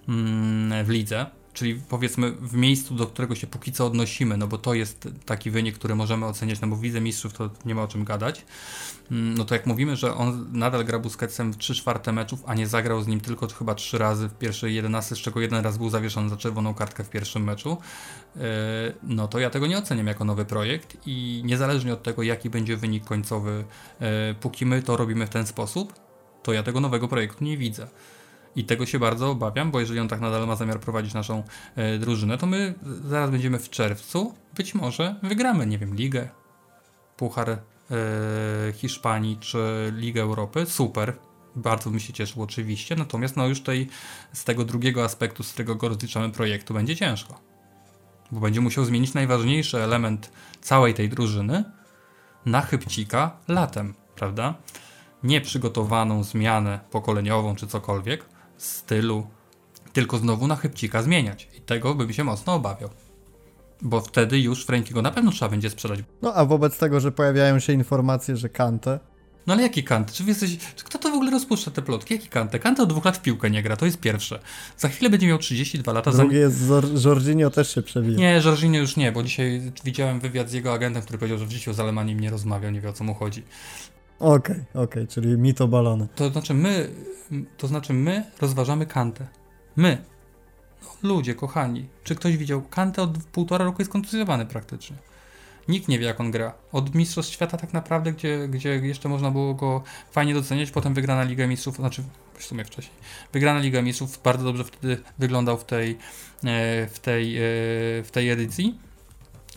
mm, w lidze, czyli powiedzmy w miejscu, do którego się póki co odnosimy, no bo to jest taki wynik, który możemy oceniać, no bo w Lidze Mistrzów to nie ma o czym gadać. Mm, No to jak mówimy, że on nadal gra Busquetsem w 3 czwarte meczów, a nie zagrał z nim tylko chyba 3 razy w pierwszej 11, z czego jeden raz był zawieszony za czerwoną kartkę w pierwszym meczu, yy, no to ja tego nie oceniam jako nowy projekt i niezależnie od tego, jaki będzie wynik końcowy, yy, póki my to robimy w ten sposób, to ja tego nowego projektu nie widzę. I tego się bardzo obawiam, bo jeżeli on tak nadal ma zamiar prowadzić naszą e, drużynę, to my zaraz będziemy w czerwcu, być może wygramy, nie wiem, ligę, Puchar e, Hiszpanii czy Ligę Europy, super. Bardzo bym się cieszył oczywiście, natomiast no już tej, z tego drugiego aspektu, z którego go rozliczamy projektu, będzie ciężko. Bo będzie musiał zmienić najważniejszy element całej tej drużyny na chybcika latem, prawda? Nieprzygotowaną zmianę pokoleniową czy cokolwiek stylu, tylko znowu na chybcika zmieniać. I tego bym się mocno obawiał. Bo wtedy już Frankiego na pewno trzeba będzie sprzedać. No a wobec tego, że pojawiają się informacje, że Kante No ale jaki Kant? Czy jesteś, czy kto to w ogóle rozpuszcza te plotki? Jaki Kante? Kante od dwóch lat w piłkę nie gra, to jest pierwsze. Za chwilę będzie miał 32 lata. Za... Drugi jest Jorginho też się przewija. Nie, Jorginho już nie, bo dzisiaj widziałem wywiad z jego agentem, który powiedział, że w życiu z Alemaniem nie rozmawiał, nie wie o co mu chodzi. Okej, okej, czyli mito balony. To znaczy my, to znaczy my rozważamy Kantę. My. No, ludzie, kochani. Czy ktoś widział? Kantę od półtora roku jest kontuzjowany praktycznie. Nikt nie wie, jak on gra. Od Mistrzostw Świata tak naprawdę, gdzie, gdzie jeszcze można było go fajnie doceniać, potem wygrana Liga Mistrzów, znaczy w sumie wcześniej. Wygrana Liga Mistrzów, bardzo dobrze wtedy wyglądał w tej, e, w tej, e, w tej edycji.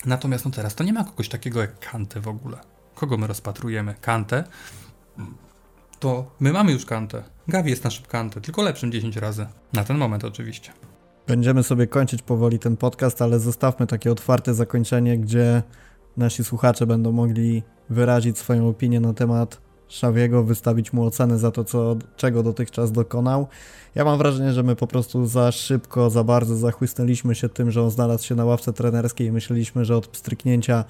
Natomiast no teraz to nie ma kogoś takiego jak Kantę w ogóle. Kogo my rozpatrujemy? Kantę? To my mamy już Kantę. Gavi jest naszym Kantę, tylko lepszym 10 razy. Na ten moment oczywiście. Będziemy sobie kończyć powoli ten podcast, ale zostawmy takie otwarte zakończenie, gdzie nasi słuchacze będą mogli wyrazić swoją opinię na temat Szawiego, wystawić mu ocenę za to, co, czego dotychczas dokonał. Ja mam wrażenie, że my po prostu za szybko, za bardzo zachłysnęliśmy się tym, że on znalazł się na ławce trenerskiej i myśleliśmy, że od pstryknięcia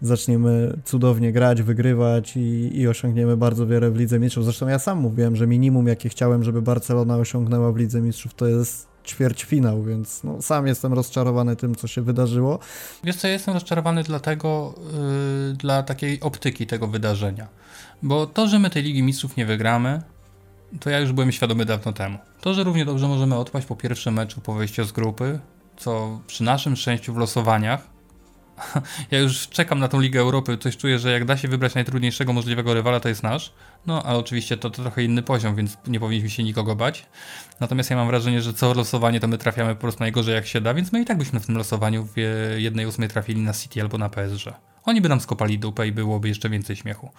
zaczniemy cudownie grać, wygrywać i, i osiągniemy bardzo wiele w Lidze Mistrzów. Zresztą ja sam mówiłem, że minimum jakie chciałem, żeby Barcelona osiągnęła w Lidze Mistrzów to jest ćwierćfinał, więc no, sam jestem rozczarowany tym, co się wydarzyło. Wiesz co, ja jestem rozczarowany dlatego, yy, dla takiej optyki tego wydarzenia. Bo to, że my tej Ligi Mistrzów nie wygramy, to ja już byłem świadomy dawno temu. To, że równie dobrze możemy odpaść po pierwszym meczu po wejściu z grupy, co przy naszym szczęściu w losowaniach, ja już czekam na tą Ligę Europy, coś czuję, że jak da się wybrać najtrudniejszego możliwego rywala, to jest nasz. No, ale oczywiście to, to trochę inny poziom, więc nie powinniśmy się nikogo bać. Natomiast ja mam wrażenie, że co losowanie to my trafiamy po prostu najgorzej jak się da, więc my i tak byśmy w tym losowaniu w jednej ósmej trafili na City albo na PSG. Oni by nam skopali dupę i byłoby jeszcze więcej śmiechu.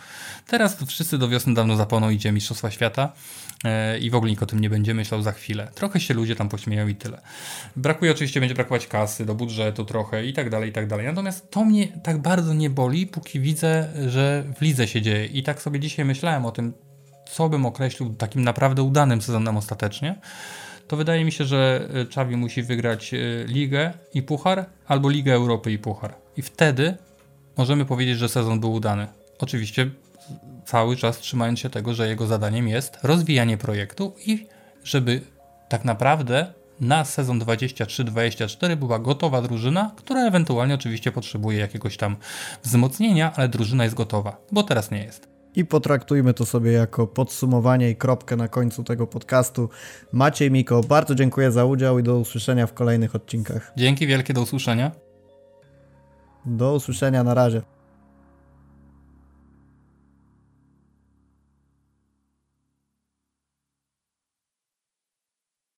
Teraz wszyscy do wiosny dawno zapomną idzie Mistrzostwa Świata e, i w ogóle nikt o tym nie będzie myślał za chwilę. Trochę się ludzie tam pośmieją i tyle. Brakuje oczywiście, będzie brakować kasy do budżetu trochę i tak dalej, i tak dalej. Natomiast to mnie tak bardzo nie boli, póki widzę, że w lidze się dzieje. I tak sobie dzisiaj myślałem o tym, co bym określił takim naprawdę udanym sezonem ostatecznie, to wydaje mi się, że y, Xavi musi wygrać y, ligę i puchar, albo Ligę Europy i puchar. I wtedy możemy powiedzieć, że sezon był udany. Oczywiście cały czas trzymając się tego, że jego zadaniem jest rozwijanie projektu i żeby tak naprawdę na sezon 23-24 była gotowa drużyna, która ewentualnie oczywiście potrzebuje jakiegoś tam wzmocnienia, ale drużyna jest gotowa, bo teraz nie jest. I potraktujmy to sobie jako podsumowanie i kropkę na końcu tego podcastu. Maciej Miko, bardzo dziękuję za udział i do usłyszenia w kolejnych odcinkach. Dzięki wielkie, do usłyszenia. Do usłyszenia, na razie.